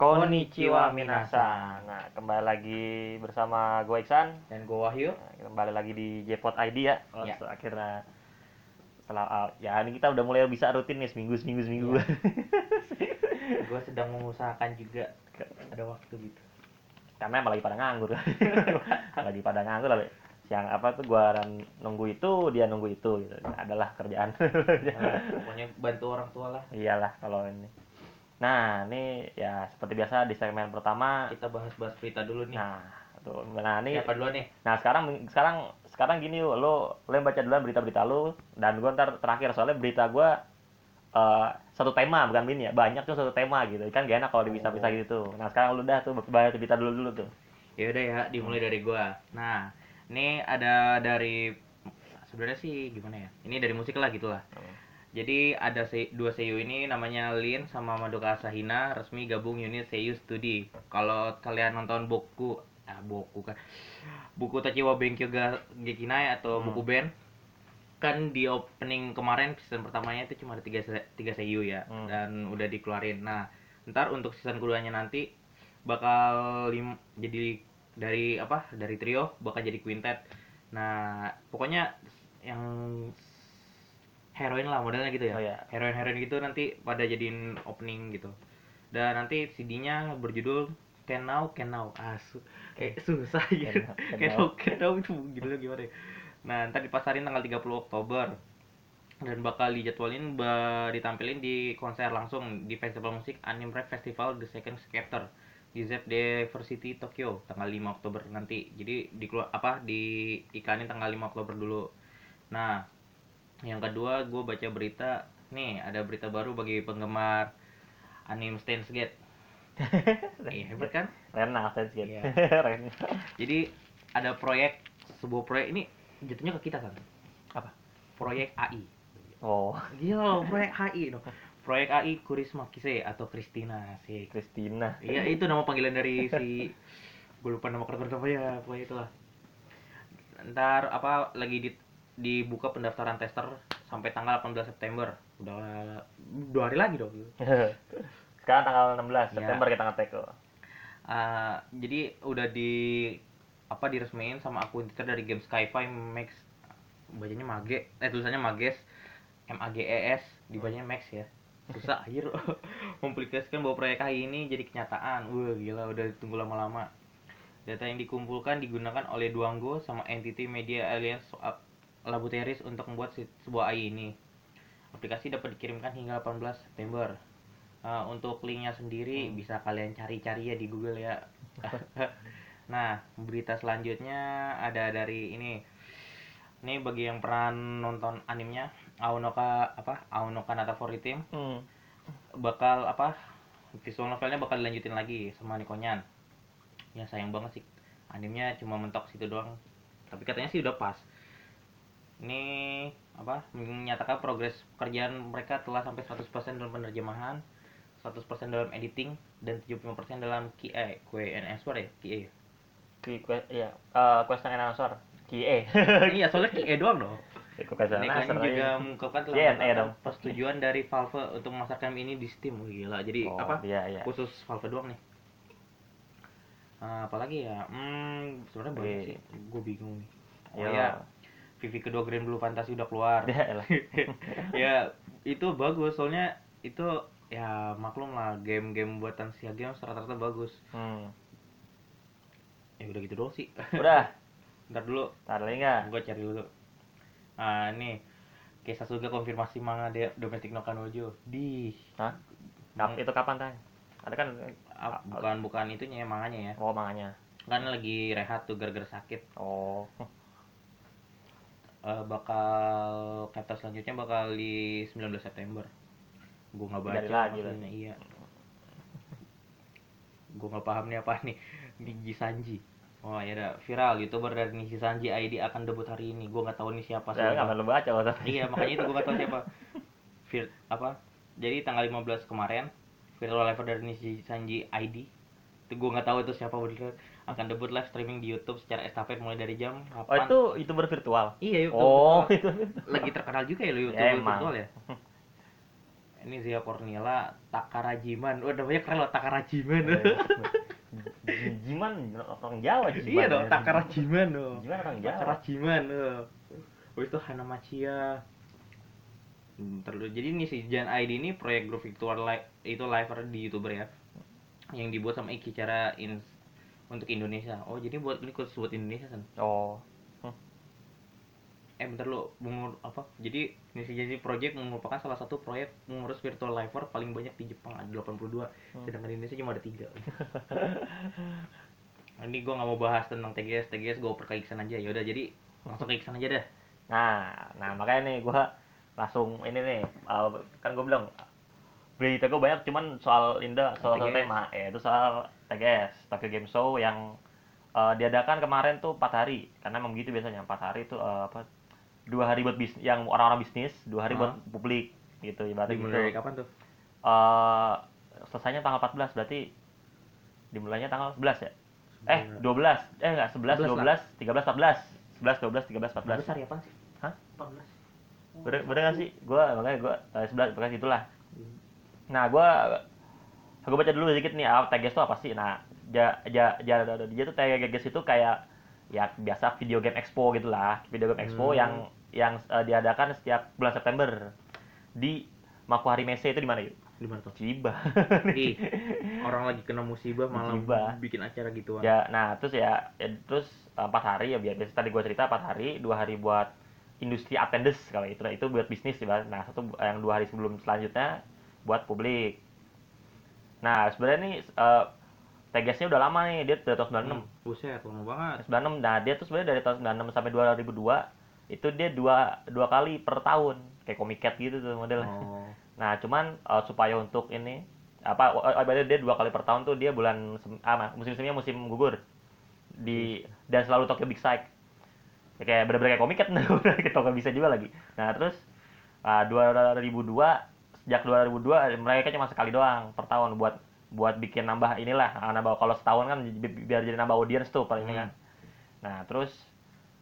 Konnichiwa minasan. Nah, kembali lagi bersama gue Iksan. Dan gue Wahyu. Nah, kembali lagi di Jpot ID ya. Oh, setelah- akhirnya setelah ah, ya ini kita udah mulai bisa rutin nih seminggu seminggu seminggu. gue sedang mengusahakan juga ada waktu gitu. Karena emang lagi pada nganggur. lagi pada nganggur lalu siang apa tuh gua nunggu itu, dia nunggu itu gitu. Adalah kerjaan. Nah, pokoknya bantu orang tua lah. Iyalah kalau ini. Nah, ini ya seperti biasa di segmen pertama. Kita bahas-bahas berita dulu nih. Nah, tuh. Nah, ini Siapa dulu nih? Nah sekarang sekarang sekarang gini lo lo yang baca duluan berita-berita lo dan gua ntar terakhir soalnya berita gua eh, satu tema bukan ini ya banyak tuh satu tema gitu kan gak enak kalau dipisah-pisah Oh. gitu nah sekarang lu udah tuh baca berita dulu dulu tuh Ya udah ya, dimulai dari gua. Nah, ini ada dari sebenarnya sih gimana ya? Ini dari musik lah gitu lah. Jadi ada se- dua seiyu ini namanya Lin sama Madoka Asahina resmi gabung unit Seiyu Studi. Kalau kalian nonton Boku, ah Boku kan, buku Tachiwa Benkyo ga Gekinai atau Hmm. buku band, kan di opening kemarin season pertamanya itu cuma ada tiga se- tiga seiyu ya, Hmm. dan udah dikeluarin. Nah, ntar untuk season keduanya nanti bakal lim- jadi dari apa? Dari trio bakal jadi quintet. Nah, pokoknya yang heroin lah modelnya gitu ya. Oh, iya. heroin-heroin gitu nanti pada jadiin opening gitu. Dan nanti CD-nya berjudul Can Now Can Now. Ah su- eh, susah gitu Can Now, Can Can Now. Can Now itu gitu gimana ya? Nah ntar dipasarin tanggal 30 Oktober. Dan bakal dijadwalin ba- ditampilin di konser langsung di festival musik Anime Rap Festival The Second Chapter di ZEP Diversity Tokyo tanggal 5 Oktober nanti. Jadi di apa di iklanin tanggal 5 Oktober dulu. Nah yang kedua gue baca berita nih ada berita baru bagi penggemar anime Steins Gate. Iya hebat kan? Rena fans gitu Iya. Rena. Jadi ada proyek sebuah proyek ini jatuhnya ke kita kan? Apa? Proyek AI oh. Gila loh, proyek AI dong. Proyek AI Kurisma Kise atau Christina sih Christina iya itu nama panggilan dari si gue lupa nama keren apa ya pokoknya itulah. Ntar apa lagi di dibuka pendaftaran tester sampai tanggal 18 September. Udah dua hari lagi dong. Sekarang tanggal 16 Iya. September kita ngetek tuh Uh, jadi udah di apa diresmiin sama akun Twitter dari game Skyfi Max. Bacanya Mage eh tulisannya Mages. M A G E S dibacanya Max ya. Susah akhir mempublikasikan bahwa proyek AI ini jadi kenyataan. Wah gila udah ditunggu lama-lama. Data yang dikumpulkan digunakan oleh Duango sama Entity Media Alliance uh, Laboratories untuk membuat sebuah AI ini aplikasi dapat dikirimkan hingga 18 September Uh, untuk linknya sendiri Hmm. bisa kalian cari-cari ya di Google ya. nah, berita selanjutnya ada dari ini. Ini bagi yang pernah nonton animenya Aonoka apa? Aonoka Nata Fori Team hmm. bakal apa? Visual novelnya bakal dilanjutin lagi sama Nikonyan. Ya sayang banget sih. Animenya cuma mentok situ doang. Tapi katanya sih udah pas. Ini apa? Menyatakan progres pekerjaan mereka telah sampai 100% dalam penerjemahan, 100% dalam editing dan 75% dalam QA, QA and answer ya, QA. Ki- que- iya eh, question and answer QA iya, soalnya QA doang loh. Nikonyan answer juga mengungkapkan telah dong. persetujuan dari Valve untuk memasarkan ini di Steam. Gila. Jadi oh, apa? iya iya khusus Valve doang nih. Ah, apalagi ya? Hmm, sebenarnya banyak sih. Gue bingung nih. Oh Iya. ya, Vivi kedua Grand Blue Fantasy udah keluar. Ya ya, itu bagus soalnya itu ya maklum lah game-game buatan Sia Games rata-rata bagus. hmm. Ya udah gitu doang sih. udah Ntar dulu, Ntar lagi nggak? gue cari dulu. Ah, nih. Kisah juga konfirmasi manga de Domestic no Kanojo. Di Hah? Kap, itu kapan tang? Ada kan? ah, bukan bukan itunya ya manganya ya. Oh manganya. Kan lagi rehat tuh gara-gara sakit. Oh. Eh, bakal chapter selanjutnya bakal di 19 September. Gue nggak baca lagi maksudnya, iya. Gue nggak paham nih apa nih Niji Sanji. Oh ya udah viral youtuber dari Niji Sanji ID akan debut hari ini. Gue nggak tahu nih siapa Saya nggak perlu baca. Iya makanya itu gue nggak tahu siapa. Vir apa? Jadi tanggal 15 kemarin viral live dari Niji Sanji ID itu gue nggak tahu itu siapa bener akan debut live streaming di YouTube secara estafet mulai dari jam 8 Oh itu youtuber virtual. iya YouTube Oh virtual itu. lagi terkenal juga ya lo YouTube Ya, emang. virtual ya ini Zia Cornila Takarajiman oh namanya keren loh Takarajiman Eh, Jiman orang Jawa Jiman. iya dong Takarajiman loh Jiman orang Jawa. Takarajiman loh oh itu Hanamachiya Hmm, terlalu jadi ini si Jan ID ini proyek grup virtual li- itu liver di youtuber ya yang dibuat sama Iki cara in untuk Indonesia. Oh jadi buat ini khusus buat Indonesia kan Oh. eh bentar lu mengur apa? Jadi ini si jadi project merupakan salah satu proyek mengurus virtual liver paling banyak di Jepang ada 82 Hmm. sedangkan di Indonesia cuma ada tiga. Ini gua nggak mau bahas tentang TGS TGS gue oper ke Iksan aja. Ya udah jadi langsung ke Iksan aja dah. Nah, nah makanya nih gua langsung ini nih uh, kan gue bilang berita gue banyak cuman soal Indah soal TGS. tema. Ya itu soal TGS Tokyo Game Show yang uh, diadakan kemarin tuh empat hari. Karena emang begitu biasanya empat hari tuh uh, apa dua hari buat bisnis yang orang-orang bisnis dua hari buat publik gitu ibaratnya gitu dimulai dari kapan tuh? Eh, selesainya tanggal 14 berarti dimulainya tanggal 11 ya? Eh 12 eh enggak 11 12 13 14 11 12 13 14 besar ya apa sih? Hah? 14 bener bener gak sih? Gue makanya gue uh, sebelah pokoknya itulah. Nah gue gue baca dulu sedikit nih ah, TGS itu apa sih? Nah ja, ja, ja, ja, dia tuh TGS itu kayak ya biasa video game expo gitulah video game expo Hmm. yang yang uh, diadakan setiap bulan September. Di Makuhari Messe itu di mana yuk di mana tuh? Ciba. Ih, orang lagi kena musibah malah Musibah. bikin acara gituan. Ya nah terus ya, ya, terus uh, empat hari ya biar biasa tadi gue cerita empat hari dua hari buat industri attendance kalau itu. Nah, itu buat bisnis ya nah satu yang dua hari sebelum selanjutnya buat publik nah sebenarnya nih uh, TGS-nya udah lama nih dia dari tahun 96 Hmm, buset lama banget. 96 nah dia tuh sebenarnya dari tahun 96 sampai 2002 itu dia dua dua kali per tahun. Kayak Comic-Cat gitu tuh modelnya. Oh. Nah, cuman uh, supaya untuk ini apa ibaratnya dia dua kali per tahun tuh dia bulan sem- ah, musim semnya musim gugur. Di dan selalu Tokyo Big Sight. Ya, kayak bener-bener kayak komik kan kayak Tokyo bisa juga lagi. Nah, terus uh, 2002 sejak 2002 mereka cuma sekali doang per tahun buat buat bikin nambah inilah ah, nambah kalau setahun kan bi- biar jadi nambah audiens tuh paling ini Hmm. kan. Nah, terus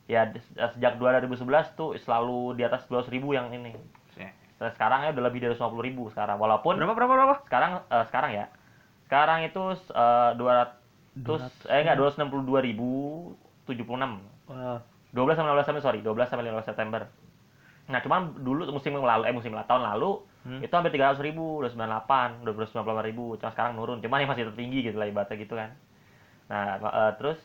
ya des- sejak 2011 tuh selalu di atas 12.000 yang ini. buset. Nah, sekarang ya udah lebih dari 50 ribu sekarang. Walaupun berapa berapa berapa sekarang eh, sekarang ya, sekarang itu eh, 200 eh enggak 262 ribu 76. Wah. 12 sampai 15 September sorry, 12 sampai 15 September. Nah, cuman dulu musim yang lalu eh musim lah tahun lalu Hmm. itu hampir 300 ribu, udah 98, udah 98 ribu. Cuma sekarang nurun, cuman yang masih tertinggi gitu lah ibaratnya gitu kan. Nah, eh, terus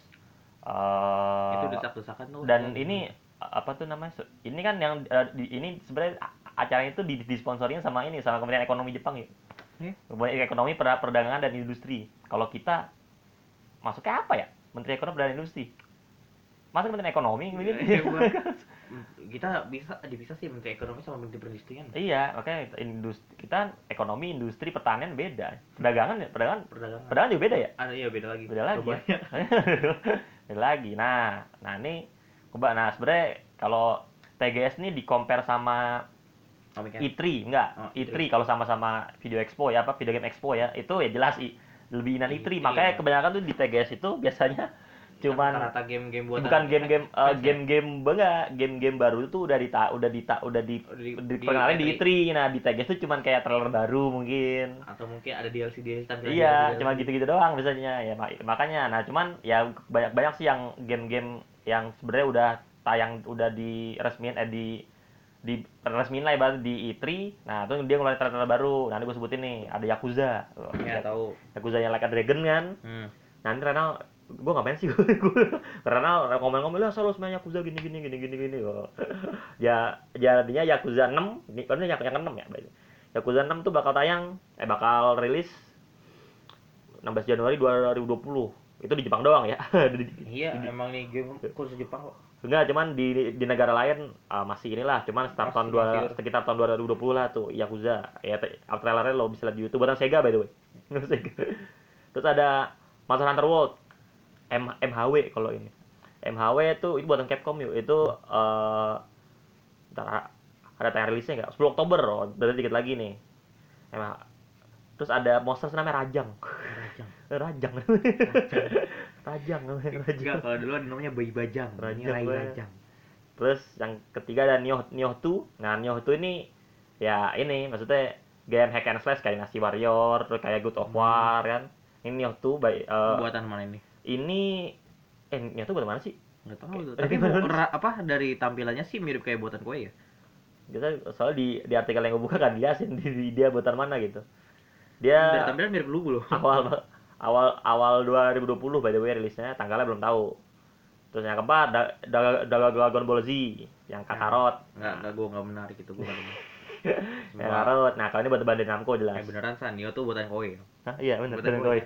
eh itu desak-desakan tuh dan ini apa tuh namanya ini kan yang eh, di, ini sebenarnya acara itu di, disponsorin sama ini sama Kementerian Ekonomi Jepang ya Eh? Kementerian Ekonomi Perda- Perdagangan dan Industri kalau kita masuknya apa ya Menteri Ekonomi dan Industri masuk Kementerian Ekonomi Iya, gua- kita bisa dipisah sih menteri ekonomi sama menteri perindustrian. Iya makanya industri kita ekonomi industri pertanian beda. Perdagangan ya perdagangan. Perdagangan. Perdagangan juga beda ya? Ada iya beda lagi. Beda lagi ya. Beda lagi. Nah nah ini coba nah sebenarnya kalau TGS ini di compare sama kan? E3 enggak? Oh, E3 E3. kalau sama-sama video expo ya apa video game expo ya itu ya jelas i lebih inan E3 E3, makanya ya. kebanyakan tuh di TGS itu biasanya cuman rata game-game buatan bukan game-game ya? game-game enggak game-game baru itu udah di udah di udah di, di- diperkenalin di di E3 nah di TGS itu cuman kayak trailer baru mungkin atau mungkin ada DLC DLC tampilan Iya, cuma gitu-gitu doang biasanya ya mak- makanya. Nah, cuman ya banyak-banyak sih yang game-game yang sebenarnya udah tayang udah di resmin eh di di resmin lah ibarat di E3. Nah, itu dia ngeluarin trailer baru. Nanti gue sebutin nih, ada Yakuza. Iya, tahu Yakuza yang like a Dragon kan. hmm. Nanti Renal gue ngapain sih gue Renal ngomel-ngomel lah selalu semuanya Yakuza gini gini gini gini gini oh. ya jadinya Yakuza 6 ini kan ini yang 6 ya way. Yakuza 6 tuh bakal tayang eh bakal rilis 16 Januari 2020 itu di Jepang doang ya Di- iya emang nih game khusus Jepang kok enggak cuman di di negara lain ah, masih inilah cuman start tahun dua sekitar tahun 2020 lah tuh Yakuza ya trailernya lo bisa lihat di YouTube buatan Sega by the way terus ada Monster Hunter World M MHW kalau ini. MHW itu itu buatan Capcom yuk. Itu eh ntar ada tayang rilisnya nggak? 10 Oktober oh, berarti dikit lagi nih. MH terus ada monster namanya Rajang. Rajang. Rajang. Rajang. Namanya Rajang. Enggak, kalau dulu ada namanya Bayi Bajang. Rajang, Rai. Rajang. Terus yang ketiga ada Nioh Nioh 2. Nah, Nioh 2 ini ya ini maksudnya game hack and slash kayak Nasi Warrior, terus kayak God of War kan. Ini Nioh 2 by, eh, buatan mana ini ini eh Nioh 2 buatan mana sih? nggak tahu tuh Eh, tapi ra- apa dari tampilannya sih mirip kayak buatan kue ya Kita soalnya di di artikel yang gue buka kan jelasin di, di- dia buatan mana gitu. dari Dia tampilan mirip lu loh awal awal awal 2020 by the way rilisnya tanggalnya belum tahu. Terus yang keempat Dragon Ball Z yang Kakarot. nggak nggak gue nggak menarik itu gue Kakarot. Nah, kalau ini buat Bandai Namco jelas. eh beneran san Nio tuh buatan Hah, iya benar Buatan Koi.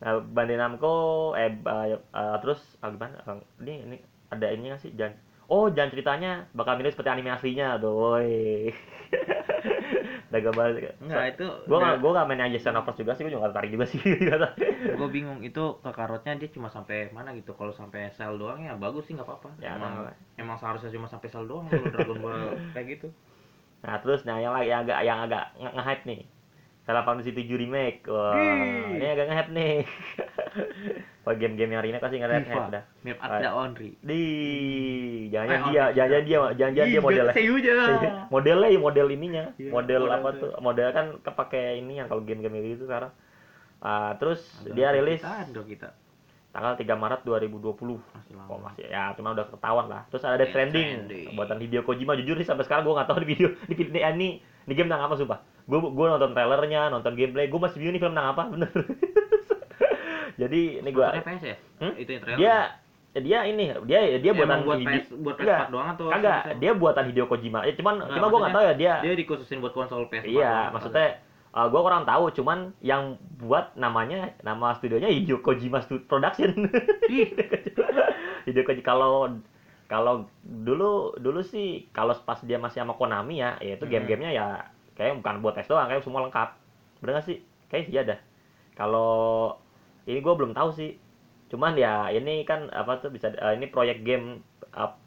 Nah, Bandai Namco eh uh, uh, terus ah, gimana? Uh, ini ini ada ini nggak sih? Jangan Oh, jangan ceritanya bakal mirip seperti anime aslinya, doi. Dagang banget. Enggak, itu Gua nggak gua nggak main aja Xenoverse juga sih, gua juga nggak tertarik juga sih. gue bingung itu ke karotnya dia cuma sampai mana gitu kalau sampai sel doang ya bagus sih nggak apa-apa Ya, emang nggak emang seharusnya cuma sampai sel doang kalau Dragon Ball kayak gitu nah, terus nah yang lagi yang agak yang agak nge- nge-hype nih. Final Fantasy 7 Remake. Wah, Ih. ini agak nge-hype nih. Wah, game-game yang remake pasti nge-hype FIFA dah. mirip Ada Onry Di, jangan Eh, dia, jangan dia, jangan dia modelnya. Seyuja modelnya ya model ininya Iya, model apa tuh. model kan kepake ini yang kalau game-game gitu sekarang Ah, terus dia rilis Nintendo kita tanggal 3 Maret 2020 masih lama Oh masih ya cuma udah ketahuan lah. Terus ada Death Death Stranding, buatan Hideo Kojima jujur sih sampai sekarang gue nggak tahu di video di video ini, ini ini game tentang apa sumpah. Gue gue nonton trailernya, nonton gameplay, gue masih bingung nih film tentang apa bener. Jadi ini gue PS ya Hmm? itu yang trailer dia dia ini dia dia buatan Emang buat PS buat PS4 Enggak, doang atau kagak dia buatan Hideo Kojima. Ya cuman Enggak, cuma gue nggak tahu ya dia dia dikhususin buat konsol PS4 Iya, maksudnya uh, gue kurang tahu, cuman yang buat namanya nama studionya Hideo Kojima Stu- Production. Hideo Kojima kalau kalau dulu dulu sih kalau pas dia masih sama Konami ya, ya itu Hmm. game-gamenya ya kayak bukan buat tes doang, kayak semua lengkap. Bener nggak sih? Kayak iya dah. Kalau ini gue belum tahu sih. Cuman ya ini kan apa tuh bisa uh, ini proyek game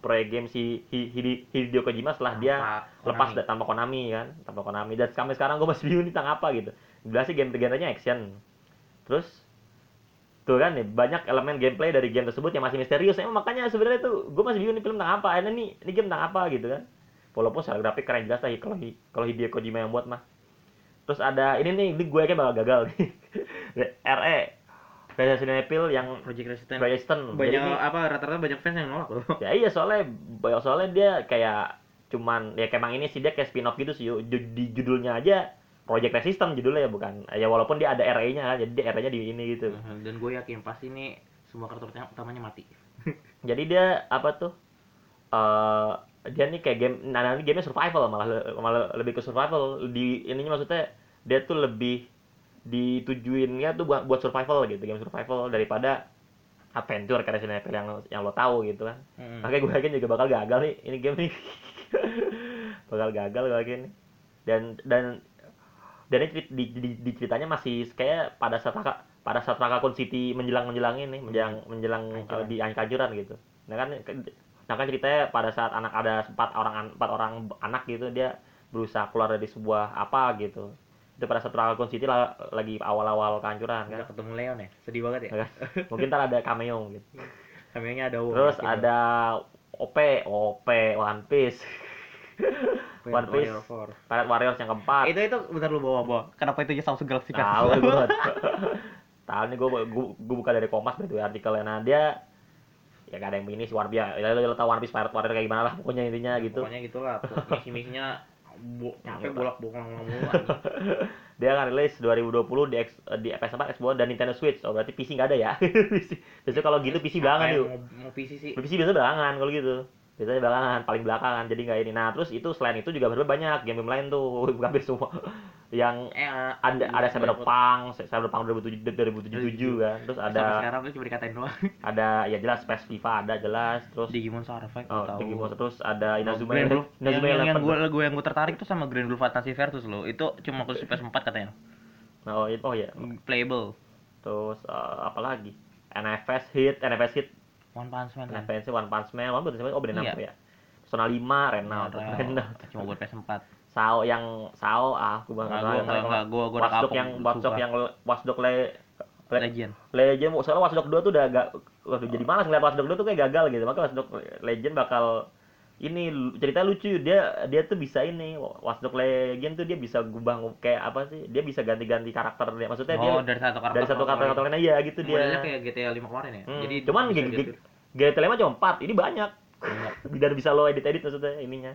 proyek game si Hi- Hide- Hideo Kojima setelah dia Tanpa lepas Konami. da- tanpa Konami kan? Tanpa Konami. Dan sampai sekarang gue masih bingung tentang apa gitu. Jelas sih game genrenya action. Terus tuh kan nih banyak elemen gameplay dari game tersebut yang masih misterius. Emang makanya sebenarnya tuh gue masih bingung nih film tentang apa. Ini nih ini game tentang apa gitu kan? Walaupun secara grafik keren jelas lah kalau Hi- kalau Hideo Kojima yang buat mah. Terus ada ini nih ini gue kayak bakal gagal nih. RE Resident Evil yang Project Resistance Resistance Jadi banyak ini- apa rata-rata banyak fans yang nolak loh. Ya iya soalnya soalnya dia kayak cuman ya kayak emang ini sih dia kayak spin off gitu sih di judulnya aja Project Resistance judulnya ya bukan? Ya walaupun dia ada RE-nya kan jadi dia RE-nya di ini gitu. Dan gue yakin pasti ini semua karakter utamanya mati. Jadi dia apa tuh eh dia nih kayak game nah nanti gamenya survival malah malah lebih ke survival. Di ininya maksudnya dia tuh lebih ditujuinnya tuh buat buat survival gitu game survival daripada adventure Resident Evil yang yang lo tahu gitu kan Hmm. Makanya gue yakin juga bakal gagal nih ini game nih. bakal gagal gue yakin. Dan dan dan ini cerit- di, di, di ceritanya masih kayak pada saat Raka, pada saat Rakakun City menjelang menjelang ini menjelang menjelang Kanjuran. uh, di kanjuran gitu. Nah kan nah kan ceritanya pada saat anak ada empat orang an- empat orang anak gitu dia berusaha keluar dari sebuah apa gitu. Itu pada saat Rakakun City la- lagi awal-awal kanjuran kan. Udah ketemu Leon ya sedih banget ya Kan? Mungkin ntar ada cameo gitu. Kamenya ada Wong, Terus gitu. ada OP, OP, One Piece, One Piece, Warrior. Pirate Warriors yang keempat. itu itu bentar lu bawa bawa kenapa itu aja Samsung Galaxy Tahu gue. Tahu nih gue gue buka dari Kompas itu artikelnya. Nah dia ya gak ada yang sih One Piece. Ya lo tau One Piece Pirate Warrior kayak gimana lah pokoknya intinya gitu. pokoknya gitulah misi-misinya bo capek bolak bolang mulu Dia akan rilis 2020 di X, di PS4, Xbox dan Nintendo Switch. Oh berarti PC nggak ada ya? PC. Biasanya kalau gitu PC belakangan yuk. mau, mau PC sih PC biasa belakangan kalau gitu. Biasanya belakangan, paling belakangan. Jadi nggak ini. Nah terus itu selain itu juga banyak game-game lain tuh. Hampir semua. Yang eh ada ada Cyberpunk, Cyberpunk 2007 2077 kan. Terus sampai ada sekarang tuh cuma dikatain doang ada ya jelas PES FIFA ada jelas. Terus Digimon Survive oh, tahu Digimon, terus ada Inazuma Grand Eleven. Inazuma yang, yang gue gue yang gue tertarik tuh sama Grand Blue Fantasy Versus loh itu cuma khusus PS4 katanya Oh, itu oh ya. playable Terus eh, apa lagi? NFS Hit, NFS Hit, One Punch Man kan NFS One Punch Man, One Punch Man, oh bener Iya. ya. Persona 5, Renault, Real. Renault. cuma buat PS4 Sao yang Sao? Ah, aku banget. Nggak, gua nggak gue gue Watchdog kapok yang Watchdog sumpah. yang Watchdog le, le, Legend. Legend soalnya Watchdog 2 tuh udah agak waduh jadi malas ngeliat Watchdog 2 tuh kayak gagal gitu. Makanya Watchdog Legend bakal ini cerita lucu. Dia dia tuh bisa ini Watch Dogs Legion tuh dia bisa gubah kayak apa sih? Dia bisa ganti-ganti karakter dia. Maksudnya dia oh dari satu karakter dari satu karakter karakter lain. Aja gitu dia. Modelnya kayak GTA 5 kemarin ya. Hmm, jadi cuman. GTA 5 cuma 4 ini banyak. Dan bisa lo edit edit maksudnya ininya.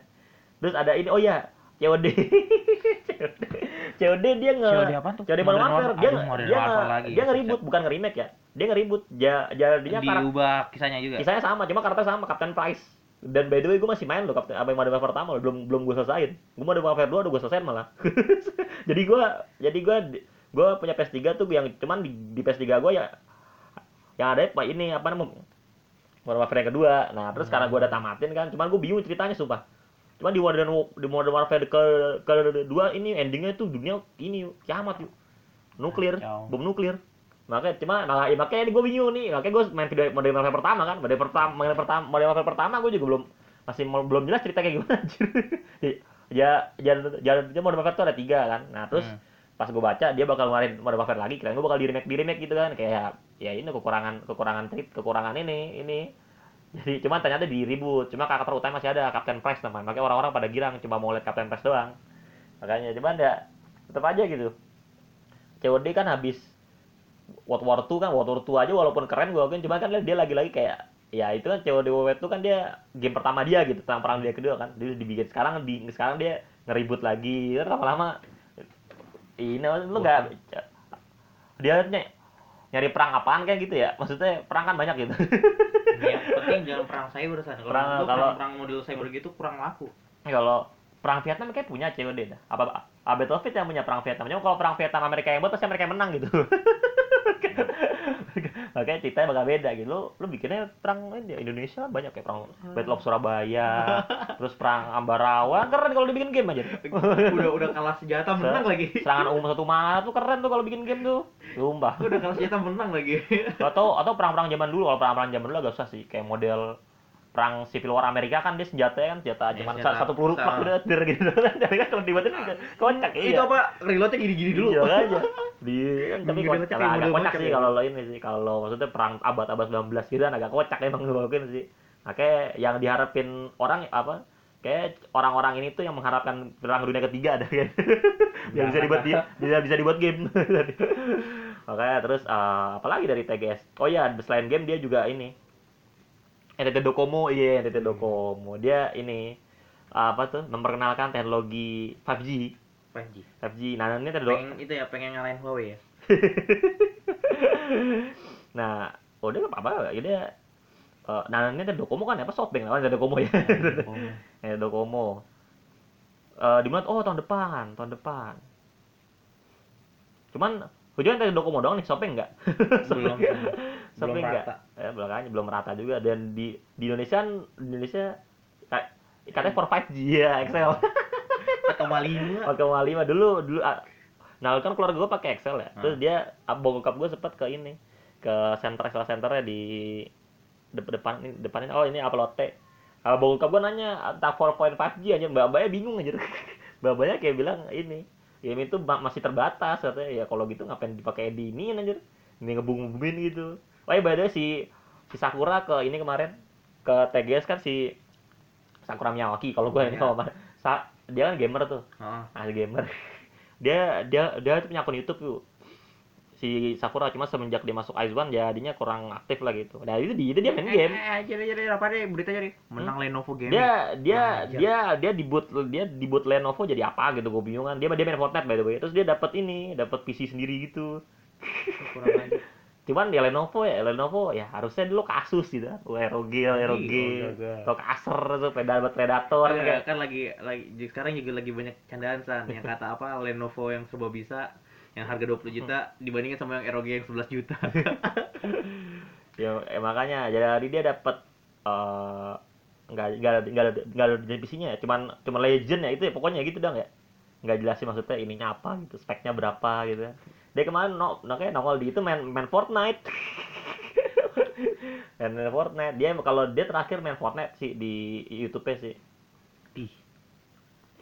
Terus ada ini oh ya COD COD dia nge COD apaan tuh? COD Modern Warfare. Dia Aduh, nge- dia nge- lagi. dia nge-reboot bukan nge-remake ya. Dia nge-reboot. Ja, jadinya diubah kisahnya juga. Kisahnya sama cuma karakter sama Captain Price. Dan by the way gue masih main loh Captain apa yang Modern Warfare pertama loh, belum belum gue selesain gue Modern Warfare 2 udah gue selesain malah. Jadi gue jadi gue gue punya PS3 tuh yang cuman di, di PS3 gue ya yang ada pak ini apa namanya Modern Warfare yang kedua. Nah terus karena gue udah tamatin kan. Cuman gue bingung ceritanya sumpah cuman di Modern di Modern Warfare ke kedua ini endingnya tuh dunia ini kiamat yuk. Nuklir Kacau. bom nuklir. Makanya cuma malah ya, makanya gue bingung nih. Makanya gue main video Modern Warfare pertama kan. Modern pertama Modern pertama Modern Warfare pertama gue juga belum masih belum jelas cerita kayak gimana anjir. Ya jalan jalan jalan Modern Warfare tuh ada tiga kan. Nah terus Hmm. pas gue baca dia bakal ngeluarin Modern Warfare lagi. Kira gue bakal di remake di remake gitu kan. Kayak ya ini kekurangan kekurangan trip kekurangan ini ini jadi cuman ternyata di reboot. Cuma karakter utama masih ada Captain Price namanya makanya orang-orang pada girang cuma mau lihat Captain Price doang. Makanya cuman ya tetap aja gitu. COD kan habis World War 2 kan World War 2 aja walaupun keren gue kan cuma kan dia lagi-lagi kayak ya itu kan COD WW itu kan dia game pertama dia gitu tentang perang dunia kedua kan. Dia dibikin sekarang di sekarang dia ngeribut lagi. Lama-lama ini lu nggak dia nyari perang apaan kayak gitu ya? Maksudnya perang kan banyak gitu. Yang penting jangan perang cyber san. Kalau Perang- kalau- perang, perang model cyber gitu kurang laku. Kalau perang Vietnam kayak punya COD dah apa Battlefield yang punya perang Vietnam. Cuma kalau perang Vietnam Amerika yang buat pasti Amerika yang menang gitu makanya ceritanya bakal beda gitu. Lu, lu bikinnya perang ini, Indonesia banyak kayak perang Battle of Surabaya terus perang Ambarawa. Keren kalau dibikin game aja. Udah udah kalah senjata menang lagi. serangan umum satu Maret tuh keren tuh kalau bikin game tuh. Sumpah. Udah kalah senjata menang lagi. Atau atau perang-perang zaman dulu. Kalau perang-perang zaman dulu agak susah sih. Kayak model perang Civil War Amerika kan dia senjatanya kan senjata Ya, cuma senjata satu peluru plak der gitu kan kalau dibuatin kan kocak iya. itu apa reloadnya gini-gini dulu. Iya aja di kan tapi kocak, kocak kayak agak model kocak sih ya. kalau lo ini sih. Kalau maksudnya perang abad-abad 19 gitu kan agak kocak emang mungkin sih. Makanya yang diharapin orang apa kayak orang-orang ini tuh yang mengharapkan perang dunia ketiga ada kan. Yang bisa dibuat dia bisa bisa dibuat game. Makanya terus eh, apalagi dari TGS oh ya selain game dia juga ini. NTT Docomo iya NTT Docomo. Dia ini apa tuh memperkenalkan teknologi 5G 5G 5G nah ini Do- pengen itu ya pengen ngalahin Huawei ya? Nah oh dia apa ya dia eh, nah ini NTT Docomo kan? Apa Softbank lah NTT Docomo ya? Docomo. Eh di mana? Oh tahun depan tahun depan. Cuman hujan NTT Docomo doang nih Softbank enggak belum belum. Softbank enggak rata. Ya belakangnya belum merata juga. Dan di di Indonesia di Indonesia ka- katanya for 5G ya Excel koma lima pakai lima dulu dulu ah, nah kan keluarga gue pakai Excel ya. Terus Hmm. dia abang bokap gue sempat ke ini ke center Excel centernya di depan depan ini depan ini oh ini upload T. Abang bokap gue nanya tak 4.5G aja. Mbak mbaknya bingung aja mbak mbaknya kayak bilang ini game itu ma- masih terbatas katanya. Ya kalau gitu ngapain dipakai di ini anjir? Ini ngebum-ngebumin gitu. Oh iya by the way, si si Sakura ke ini kemarin ke TGS kan si Sakura Miyawaki kalau gue ini Iya. sama Sa- dia kan gamer tuh. Heeh. ahli gamer. Dia dia dia tuh punya akun YouTube tuh si Sakura cuma semenjak dia masuk Ice One jadinya kurang aktif lah gitu. Nah itu dia itu dia main game. Eh, jadi jadi apa deh berita jadi menang Lenovo Gaming. dia dia anjir. dia dia di boot dia di boot Lenovo jadi apa gitu gue bingung kan. Dia dia main Fortnite by the way. Terus dia dapat ini dapat PC sendiri gitu. Kurang aja. Cuman ya Lenovo ya Lenovo ya harusnya dulu kasus gitu kan. ROG ROG Iya, iya. atau Acer tuh predator predator Kan, kan lagi lagi sekarang juga lagi banyak candaan san. Yang kata apa Lenovo yang serba bisa yang harga 20 juta dibandingin sama yang ROG yang 11 juta. ya eh, makanya jadi dia dapat eh nggak nggak nggak nggak ada PC-nya ya. Cuman cuman legend ya itu ya pokoknya gitu dong ya. Nggak jelasin maksudnya ininya apa gitu speknya berapa gitu dia kemarin no, no kayak nongol di itu main main Fortnite main, main Fortnite dia kalau dia terakhir main Fortnite sih di YouTube sih Ih,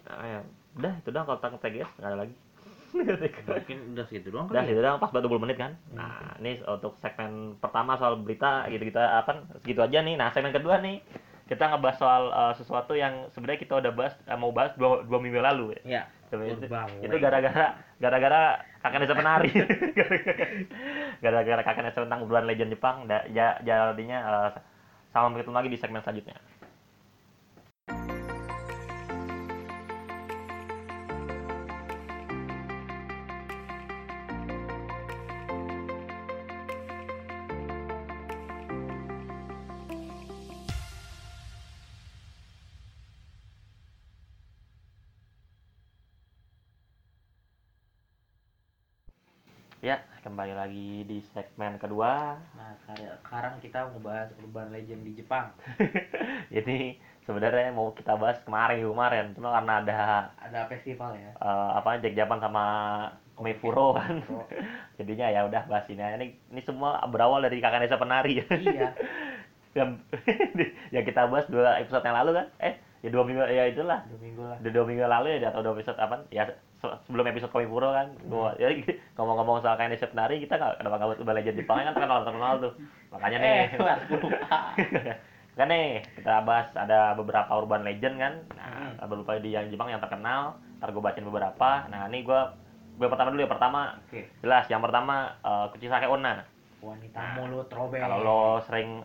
nah, ya. udah itu doang kalau tentang TGS nggak ada lagi mungkin udah segitu doang Udah kali. itu Ya? doang pas 20 menit kan. Nah, ini untuk segmen pertama soal berita gitu-gitu apa segitu aja nih. Nah, segmen kedua nih. kita ngebahas soal uh, sesuatu yang sebenarnya kita udah bahas uh, mau bahas dua, dua minggu lalu ya. ya Itu, gara-gara gara-gara kakak desa penari. gara-gara kakak desa tentang bulan legend Jepang. Da, ja, jadinya uh, sama begitu lagi di segmen selanjutnya. Ya, kembali lagi di segmen kedua. nah kar- sekarang kita mau bahas urban legend di Jepang Ini sebenarnya mau kita bahas kemarin kemarin, cuma karena ada ada festival ya eh, apa Jack Japan sama Meifuro kan. Jadinya ya udah bahas ini. aja. Ini ini semua berawal dari kakak desa penari. iya yang, yang kita bahas dua episode yang lalu kan? Eh, ya dua minggu ya itulah. dua minggu lah Udah dua minggu lalu ya atau dua episode apa? Ya sebelum episode Komifuro kan. Gua ya ngomong-ngomong soal kakak desa penari kita nggak kenapa nggak buat legend Jepang kan terkenal terkenal tuh. Makanya nih. eh lupa kan nih kita bahas ada beberapa urban legend kan Hmm. nah, ada beberapa di yang Jepang yang terkenal ntar gue bacain beberapa nah ini gue gue pertama dulu ya pertama jelas yang pertama uh, Kuchisake Onna wanita Nah, mulut robek kalau lo sering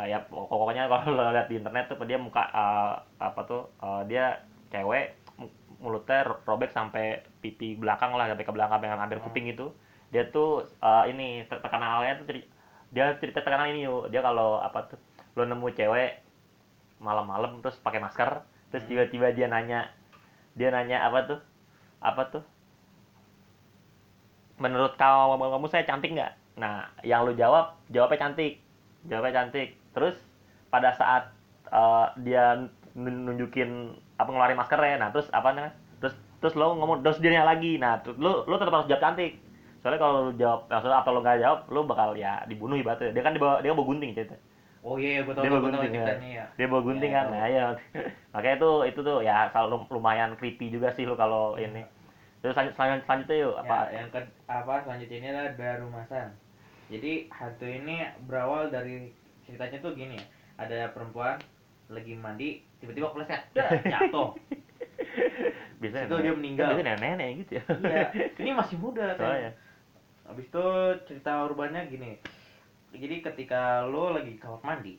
uh, ya pokoknya kalau lo lihat di internet tuh dia muka uh, apa tuh uh, dia cewek mulutnya ro- robek sampai pipi belakang lah sampai ke belakang yang hampir Hmm. kuping itu dia tuh uh, ini ter- terkenalnya tuh dia cerita terkenal ini yuk dia kalau apa tuh lo nemu cewek malam-malam terus pakai masker terus Hmm. tiba-tiba dia nanya dia nanya apa tuh? Apa tuh? Menurut kamu kamu saya cantik nggak? Nah yang lu jawab jawabnya cantik. Jawabnya cantik. Terus pada saat eh, dia nunjukin apa ngeluarin maskernya. Nah terus apa namanya? Terus terus lo ngomong terus dia nanya lagi. Nah terus lu lu tetap harus jawab cantik. Soalnya kalau lu jawab maksudnya atau lu nggak jawab lu bakal ya dibunuh ibaratnya. Dia kan dibawa dia bawa gunting cerita. Oh iya gue tau dia bawa gunting ya. ceritanya ya. Dia bawa gunting Ya, kan? tahu. nah ya makanya itu itu tuh ya selalu lumayan creepy juga sih lu kalau ini. Terus selanjut, selanjut, selanjutnya yuk apa? Ya, yang ke apa selanjutnya ini adalah Darumasan. Jadi hantu ini berawal dari ceritanya tuh gini ya. Ada perempuan lagi mandi, tiba-tiba kepleset, jatuh. biasanya Itu dia meninggal. biasanya nenek gitu ya Iya, ini masih muda kan. soalnya Habis itu cerita urbannya gini. Jadi ketika lo lagi kamar mandi,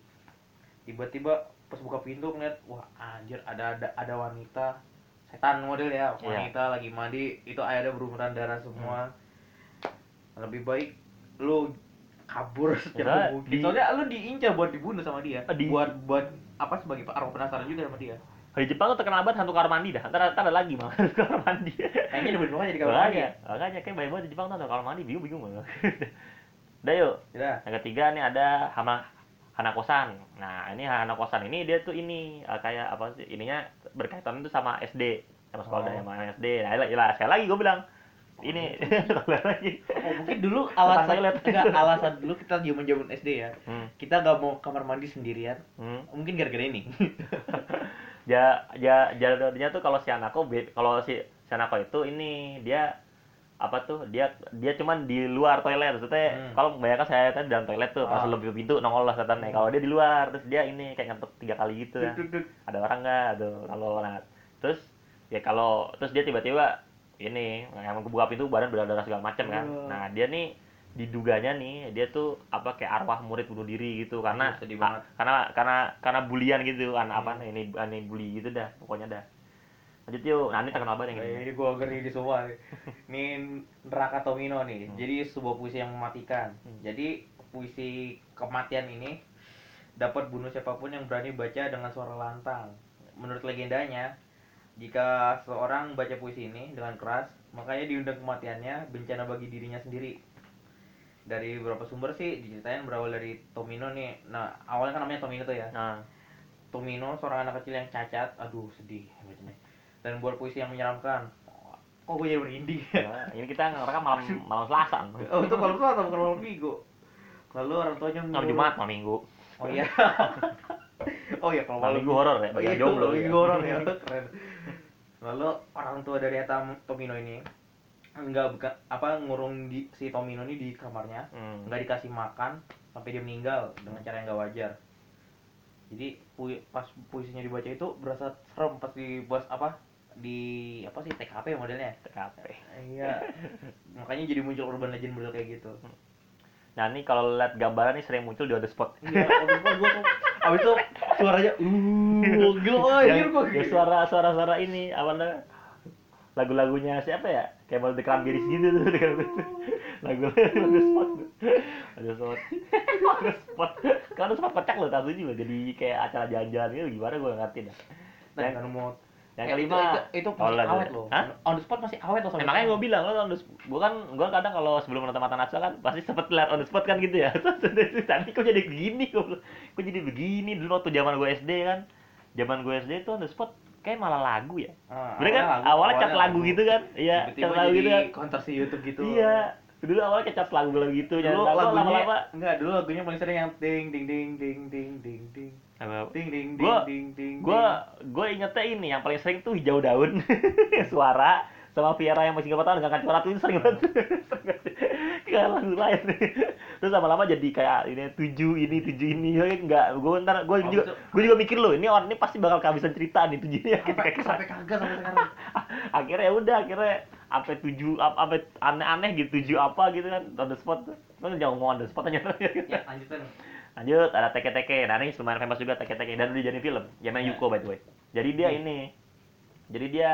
tiba-tiba pas buka pintu ngeliat, wah anjir ada ada, ada wanita setan model ya, Iya. wanita lagi mandi, itu airnya berumuran darah semua. Lebih baik lo kabur secara mungkin. di- Soalnya lo diincar buat dibunuh sama dia. Di- Buat buat apa sebagai arwah penasaran juga sama dia. di Jepang tuh terkenal banget hantu kamar mandi dah ntar, ntar ada lagi malah hantu kamar mandi Kayaknya dibunuh aja di kamar mandi. makanya makanya kayak banyak banget di Jepang tuh hantu kamar mandi bingung bingung banget udah yuk Ya. yang ketiga nih ada hama Hanakosan. Nah, ini Hanakosan ini dia tuh ini eh, kayak apa sih? Ininya berkaitan itu sama SD, sama sekolah Oh. sama SD. Nah, iyalah, iyalah, sekali lagi gue bilang ini lagi. Oh, mungkin dulu alasan enggak alasan dulu kita zaman-zaman SD ya. Hmm, Kita gak mau kamar mandi sendirian. hmm. Mungkin gara-gara ini. Ja, ja, jalurnya tuh kalau si Hanako, be- kalau si, si Hanako itu ini dia apa tuh dia dia cuman di luar toilet maksudnya Hmm. kalau kebanyakan saya kan di dalam toilet tuh pas Ah. lebih pintu nongol lah setannya kalau dia di luar terus dia ini kayak ngetuk tiga kali gitu ya ada orang nggak tuh kalau nah terus ya kalau terus dia tiba-tiba ini yang buka pintu badan berdarah segala macam kan Wah. nah dia nih diduganya nih dia tuh apa kayak arwah murid bunuh diri gitu karena Aduh, sedih a- banget. karena karena karena bulian gitu anak apa Hmm. ini ini bully gitu dah pokoknya dah lanjut yuk nah ini terkenal banget yang ini ini gua ngeri di semua nih. Ini neraka Tomino nih. Hmm. Jadi sebuah puisi yang mematikan. Hmm. Jadi puisi kematian ini dapat bunuh siapa pun yang berani baca dengan suara lantang. Menurut legendanya, jika seorang baca puisi ini dengan keras, makanya diundang kematiannya bencana bagi dirinya sendiri. Dari beberapa sumber sih diceritain berawal dari Tomino nih. Nah, awalnya kan namanya Tomino tuh ya. nah Tomino seorang anak kecil yang cacat, aduh sedih bacanya. Dan buat puisi yang menyeramkan. Kok gue jadi merinding? nah, ini kita ngerekam malam malam selasa oh itu kalau Selasa bukan malam minggu. Lalu orang tuanya malam jumat malam minggu Oh iya. oh iya kalau malam minggu horor ya Oh, bagi iya, jomblo ya. minggu horor ya. Keren. Lalu orang tua dari Eta Tomino ini enggak buka apa ngurung di si Tomino ini di kamarnya Hmm. nggak dikasih makan sampai dia meninggal dengan cara yang nggak wajar jadi pui- pas puisinya dibaca itu berasa serem pas di bos apa di apa sih TKP modelnya TKP. iya makanya jadi muncul urban legend model kayak gitu Nah ini kalau lihat gambaran nih sering muncul di on the spot. iya itu gua tuh abis itu suaranya uh gila oh, gua yang suara suara suara ini apa namanya lagu-lagunya siapa ya? Kayak mau dekat biris gitu tuh dekat lagu the spot the spot. The spot. Kalau on the spot kocak loh tahu juga. Jadi kayak acara jalan-jalan gitu gimana gue ngerti dah. Nah yang, kan mau yang Eh, kelima itu, itu, itu oh, masih lagu. awet loh Hah? on the spot masih awet loh Ya, makanya gue bilang lo on the spot. Gue kan, gue kadang kalau sebelum nonton mata Natsa kan pasti sempet lihat on the spot kan gitu ya. Tadi kok jadi begini, kok kok jadi begini dulu waktu zaman gue SD kan. Zaman gue SD itu on the spot kayak malah lagu ya. Ah, Bener kan? Awalnya cat lagu gitu kan? Iya, cat lagu gitu kan. konter si YouTube gitu Iya. Dulu awalnya kayak cat lagu lagu gitu. dulu tahu lagunya lama-lama. enggak dulu lagunya paling sering yang ding ding ding ding ding ding? Ding ding ding Gua- ding ding Gue gue ingetnya ini yang paling sering tuh hijau daun suara sama Viera yang masih nggak tahu nggak suara tuh sering banget. Kayak lagu lain terus lama-lama jadi kayak ini tujuh ini tujuh ini. Enggak gue ntar gue Oh, juga gue juga mikir loh ini orang ini pasti bakal kehabisan cerita nih tujuh ini. Sampai sampai kagak sampai sekarang. Akhirnya ya udah akhirnya sampai tujuh ap- sampai aneh-aneh gitu tujuh apa gitu kan on the spot. Kan jangan ngomong on the spot aja. Ya lanjutin Lanjut, ada Teke Teke. Nah, ini lumayan famous juga Teke Teke dan udah jadi film. Zaman Ya. Yuko by the way. Jadi dia Hmm. ini. Jadi dia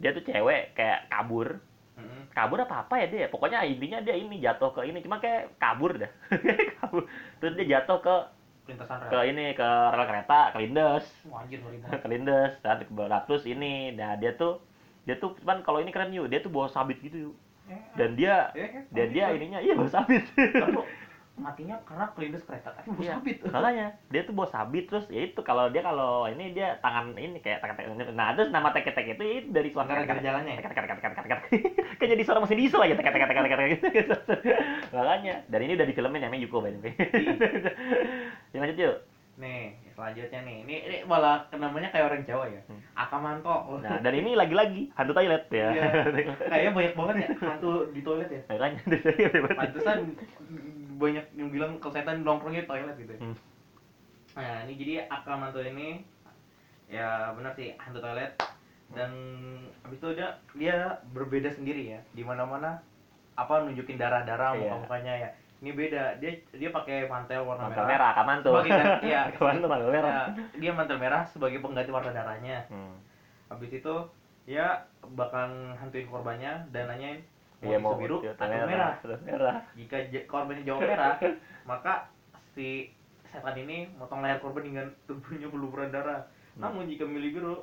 dia tuh cewek kayak kabur. Mm-mm. Kabur apa apa ya dia? Pokoknya intinya dia ini jatuh ke ini cuma kayak kabur dah. kabur. Terus dia jatuh ke lintasan ke ini ke rel kereta, ke lindes. Wah, anjir ngeri banget ke. Dan nah, terus ini nah dia tuh dia tuh cuman kalau ini keren yuk, dia tuh bawa sabit gitu yuk. Dan dia Eh, eh, dan dia ininya iya bawa sabit. Matinya karena kelindes kereta tapi Iya. sabit. Makanya dia tuh bawa sabit terus ya itu kalau dia kalau ini dia tangan ini kayak tek tek nah terus nama tek tek itu ya dari suara Gara-gara jalannya ya? tek tek tek tek tek kayak jadi suara mesin diesel aja tek tek tek tek tek gitu makanya dan ini udah di filmnya namanya Yuko by the way. Ya lanjut yuk. Nih selanjutnya nih. Ini, ini malah namanya kayak orang Jawa ya? Hmm. Akamanto. Nah dan ini lagi-lagi hantu toilet ya. Iya. kayaknya banyak banget ya hantu di toilet ya? Makanya pantesan banyak yang bilang kalau setan nongkrongnya di toilet gitu ya. Hmm. nah ini jadi Akamanto ini ya benar sih hantu toilet dan habis itu dia dia berbeda sendiri ya di mana mana apa nunjukin darah darah Iya. muka mukanya ya ini beda dia dia pakai mantel warna mantel merah, merah kaman tuh Sebagai iya. kaman tuh mantel merah Nah, dia mantel merah sebagai pengganti warna darahnya Hmm. habis itu dia bakal hantuin korbannya dan nanyain mau Iya tisu mau biru atau merah merah jika korbannya jawab merah maka si setan ini motong leher korban dengan tubuhnya belum berdarah Hmm. namun jika milih biru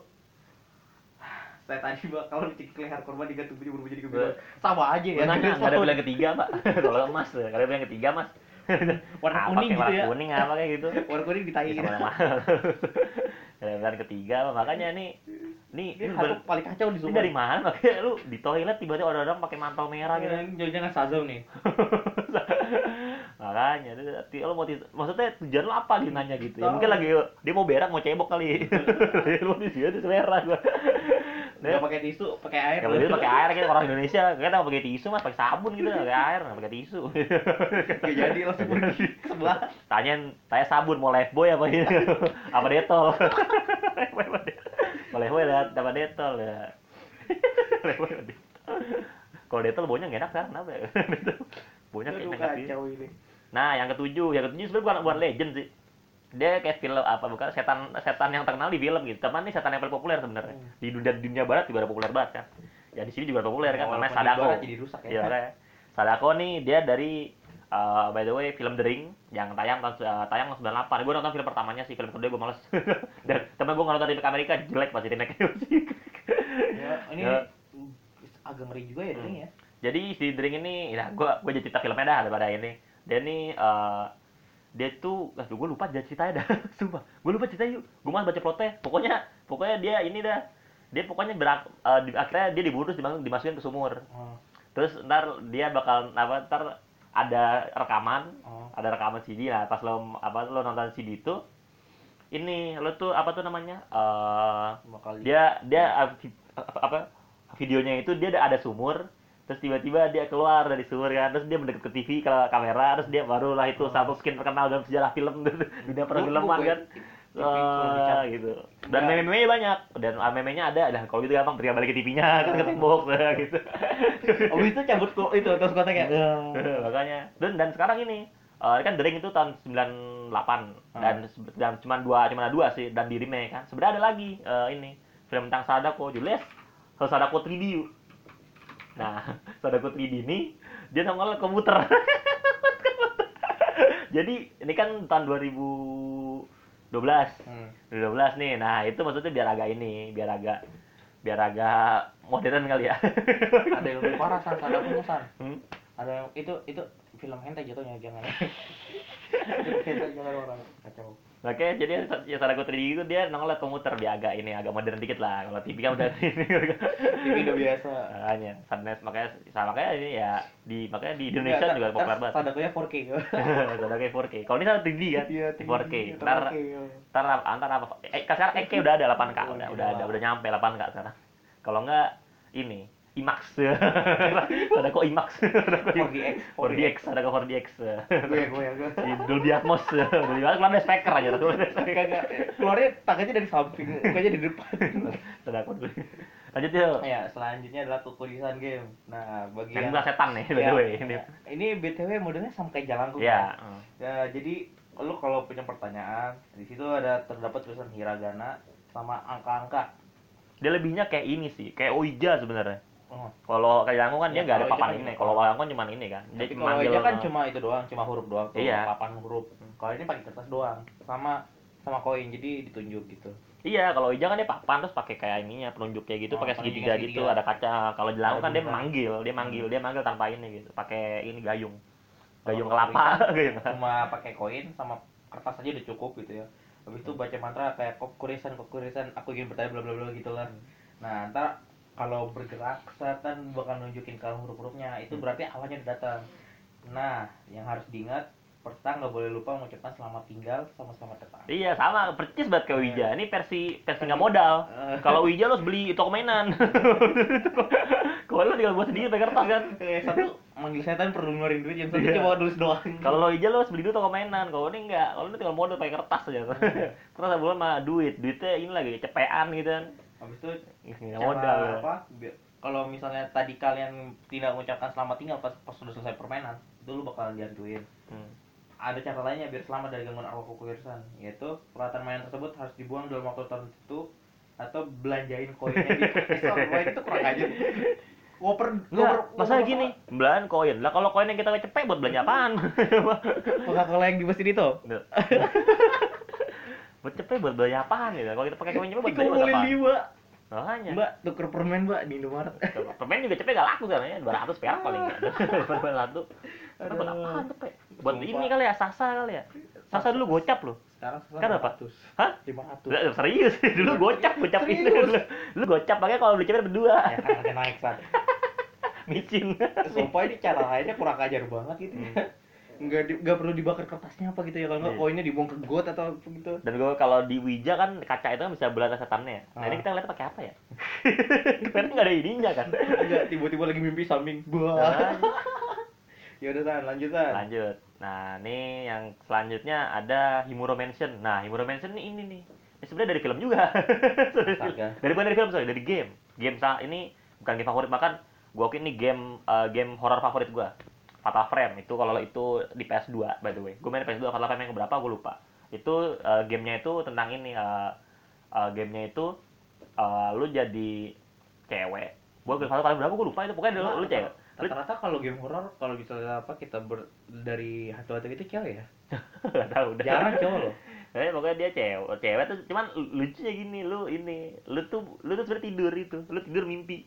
setan ini bakal mencekik leher korban dengan tubuhnya berubah jadi kebiruan sama aja ya nanya, nggak ada bilang ketiga, Pak. Kalau emas, nggak ada bilang ketiga, Mas. Warna Apa kuning gitu warna ya. kuning apa kayak gitu. warna kuning gitu. Nggak ada bilang ketiga, makanya nih, nih, ini ini, ber- paling kacau di ini dari mana? Makanya lu di toilet tiba-tiba orang-orang pakai mantel merah gitu. jangan jangan sazam nih makanya, dia- lu mau maksudnya tujuan lu apa gitu nanya gitu? Ya, mungkin lagi dia mau berak, mau cebok kali. lu di sini tuh merah gua. nggak pakai tisu pakai air boleh pakai air kan orang Indonesia, kita nggak pakai tisu mas, pakai sabun gitu, pakai air, nggak pakai tisu. Gak jadi langsung pergi ke sebelah Tanyain, tanya sabun mau lifeboy apa ini? apa detol? Lifeboy ada apa detol ya? Lifebuoy apa detol? Kalau detol baunya nggak enak kan? Kenapa ya? baunya kayak enak ini Nah, yang ketujuh, yang ketujuh sebenarnya bukan bukan legend sih. Dia kayak film apa bukan setan setan yang terkenal di film gitu. Teman nih setan yang paling populer sebenarnya. Hmm. Di dunia dunia barat juga ada populer banget kan. Ya di sini juga populer kan, namanya Sadako. jadi rusak ya. Iya. Sadako nih dia dari uh, by the way film The Ring yang tayang tahun uh, tayang tahun 98. Gue nonton film pertamanya sih, film kedua gue males. Dan temen gue nonton remake Amerika jelek pasti remake Ya, ini Ya. agak ngeri juga ya Hmm. ini ya. Jadi si The Ring ini, ya gue gue jadi cerita filmnya dah daripada ini. Dia nih uh, dia tuh, aduh gue lupa jadi ceritanya dah, sumpah. Gue lupa ceritanya yuk. Gue malah baca plotnya. Pokoknya, pokoknya dia ini dah. Dia pokoknya berak, uh, di- akhirnya dia dimasuk- dimasukin ke sumur. Oh, Terus ntar dia bakal apa ntar ada rekaman, oh. ada rekaman CD lah. Pas lo apa lo nonton CD itu, ini lo tuh apa tuh namanya? eh Bakal dia dia uh, apa, videonya itu dia ada, ada sumur terus tiba-tiba dia keluar dari sumur kan terus dia mendekat ke TV ke kamera terus dia barulah itu Oh. satu skin terkenal dalam sejarah film dunia perfilman kan Bicara. gitu. Dan Enggak. meme-meme banyak. Dan ah, meme-nya ada. Dan kalau gitu gampang. Tinggal balik ke TV-nya kan ke tembok gitu. Abis itu cabut kok. Itu terus kota kayak makanya. Dan dan sekarang ini eh, kan The Ring itu tahun 98 dan se- dan cuma dua cuma dua sih. Dan di remake kan. Sebenarnya ada lagi eh, ini. Film tentang Sadako. Judulnya Sadako 3D yuk. nah Sadako 3D ini dia nongol komputer. Jadi ini kan tahun 2012 Hmm. 2012 nih nah itu maksudnya biar agak ini biar agak biar agak modern kali ya Ada yang lebih parah san, ada punya san. Hmm? Ada yang itu itu film hentai jatuhnya jangan. Itu hentai jangan orang kacau. Makanya jadi ya Sadako 3D itu dia nongol komputer dia agak ini agak modern dikit lah. Kalau TV kan udah ini. Ini udah biasa. Makanya Sadness makanya sama makanya ini ya di makanya di Indonesia juga populer banget. Sadakonya 4K. Sadako 4K. Kalau ini Sadako 3D kan? Iya, 4K. Ntar ntar antar apa? Eh sekarang 8K udah ada 8K Oh, udah gila. udah ada udah nyampe 8K sekarang. Kalau enggak ini IMAX. Sadako IMAX. Sadako 4DX. 4DX, Sadako 4DX. Gue gue ya Dolby Atmos. Dolby Atmos keluar speaker aja. Kagak keluarnya tangannya dari samping, mukanya di depan. Sadako dulu. Lanjut yuk. ya, selanjutnya adalah kekurisan game. Nah, bagi Yang yang setan nih, by the Ya, way. Ini. ya. Ini BTW modelnya sama kayak jalanku. Iya. kan? Ya, jadi lu kalau punya pertanyaan, di situ ada terdapat tulisan hiragana sama angka-angka. Dia lebihnya kayak ini sih, kayak Oija sebenarnya. Oh. Kalau kayak Yango kan Ya, dia nggak ada papan kan- ini. Kalau Yango cuma ini kan. Dia Tapi kalau manggil. aja kan cuma itu doang, cuma huruf doang tuh, Iya. papan huruf. Kalau ini pakai kertas doang, sama sama koin, jadi ditunjuk gitu. Iya, kalau Oija kan dia papan terus pakai kayak ininya penunjuk kayak gitu, Oh, pakai segitiga segitiga. gitu, ada kaca. Kalau Jelango kan dia manggil, dia manggil, dia manggil tanpa ini gitu. Pakai ini gayung. Gayung Kalau kelapa, gayung kelapa. Cuma pakai koin sama kertas aja udah cukup gitu ya. Habis itu baca mantra kayak kokurisan kokurisan aku ingin bertanya bla bla bla gitu lah. Nah, ntar kalau bergerak setan bakal nunjukin kamu huruf-hurufnya. Itu Hmm. berarti awalnya datang. Nah, yang harus diingat pertama nggak boleh lupa mengucapkan selamat tinggal sama selamat datang. Iya sama, percis banget kayak Wija. Ini versi versi nggak modal. Eh. Kalau Wija lo harus beli toko mainan. Kalau lo tinggal buat sendiri pakai kertas kan. Eh, satu manggil setan perlu ngeluarin duit, yang satu Iya. cuma nulis doang. Kalau lo Wija lo harus beli dulu toko mainan. Kalau ini enggak, kalau ini tinggal modal pakai kertas aja. Kertas belum mah duit, duitnya ini lagi cepean gitu kan. Habis itu Nggak cara modal. ya. apa? Kalau misalnya tadi kalian tidak mengucapkan selamat tinggal pas pas sudah selesai permainan, itu lu bakal dihantuin. Hmm. Ada cara lainnya biar selamat dari gangguan arwah kekuirsan, yaitu peralatan mainan tersebut harus dibuang dalam waktu tertentu atau belanjain koinnya koin itu kurang aja. Ngoper, Enggak, masalah gini, belahan koin. Lah kalau koin yang kita cepet buat belanja apaan? Coca-Cola yang di mesin itu. Buat cepet buat belanja apaan gitu. Kalau kita pakai cepet buat belanja buat apaan? lima. Makanya. Mbak, tuker permen mbak di Indomaret. Permen juga cepet gak laku sekarang ya, 200 perak paling enggak. Permen satu. Tapi buat apaan cepet? Buat ini kali ya, sasa kali ya. Sasa dulu gocap loh. Sekarang Kan apa? 500. Hah? 500. Lah, serius, dulu gocap, gocap Serius? dulu. Lu gocap makanya kalau beli cepet berdua. Ya kan naik saat. Micin. Sumpah ini cara lainnya kurang ajar banget gitu ya. Nggak, di, nggak perlu dibakar kertasnya apa gitu ya kalau nggak Iya. koinnya dibuang ke got atau apa gitu. Dan gue kalau di Wija kan kaca itu kan bisa belah setannya ya. Nah ini Ah. kita ngeliat pakai apa ya? Karena nggak ada ininya kan. Enggak, tiba-tiba lagi mimpi samping. Wah. Nah, ya udah San, lanjut lanjut. Nah ini yang selanjutnya ada Himuro Mansion. Nah Himuro Mansion ini ini nih. Ini sebenarnya dari film juga. Dari bukan dari film sorry, dari game. Game ini bukan game favorit bahkan gue ini game eh, game horror favorit gue. Fatal Frame itu kalau itu di PS2 by the way. Gue main PS2 Fatal Frame yang berapa gue lupa. Itu eh, gamenya itu tentang ini eh, eh, gamenya itu eh, lu jadi cewek. Gue Fatal Frame berapa gue lupa itu pokoknya lu, lu cewek. Rata-rata kalau game horror kalau misalnya apa kita ber, dari hantu-hantu itu cewek ya. Gak tahu udah. Jarang cowok loh. Eh, pokoknya dia cewek, cewek tuh cuman lucunya gini, lu ini, lu tuh lu tuh sebenarnya tidur itu, lu tidur mimpi.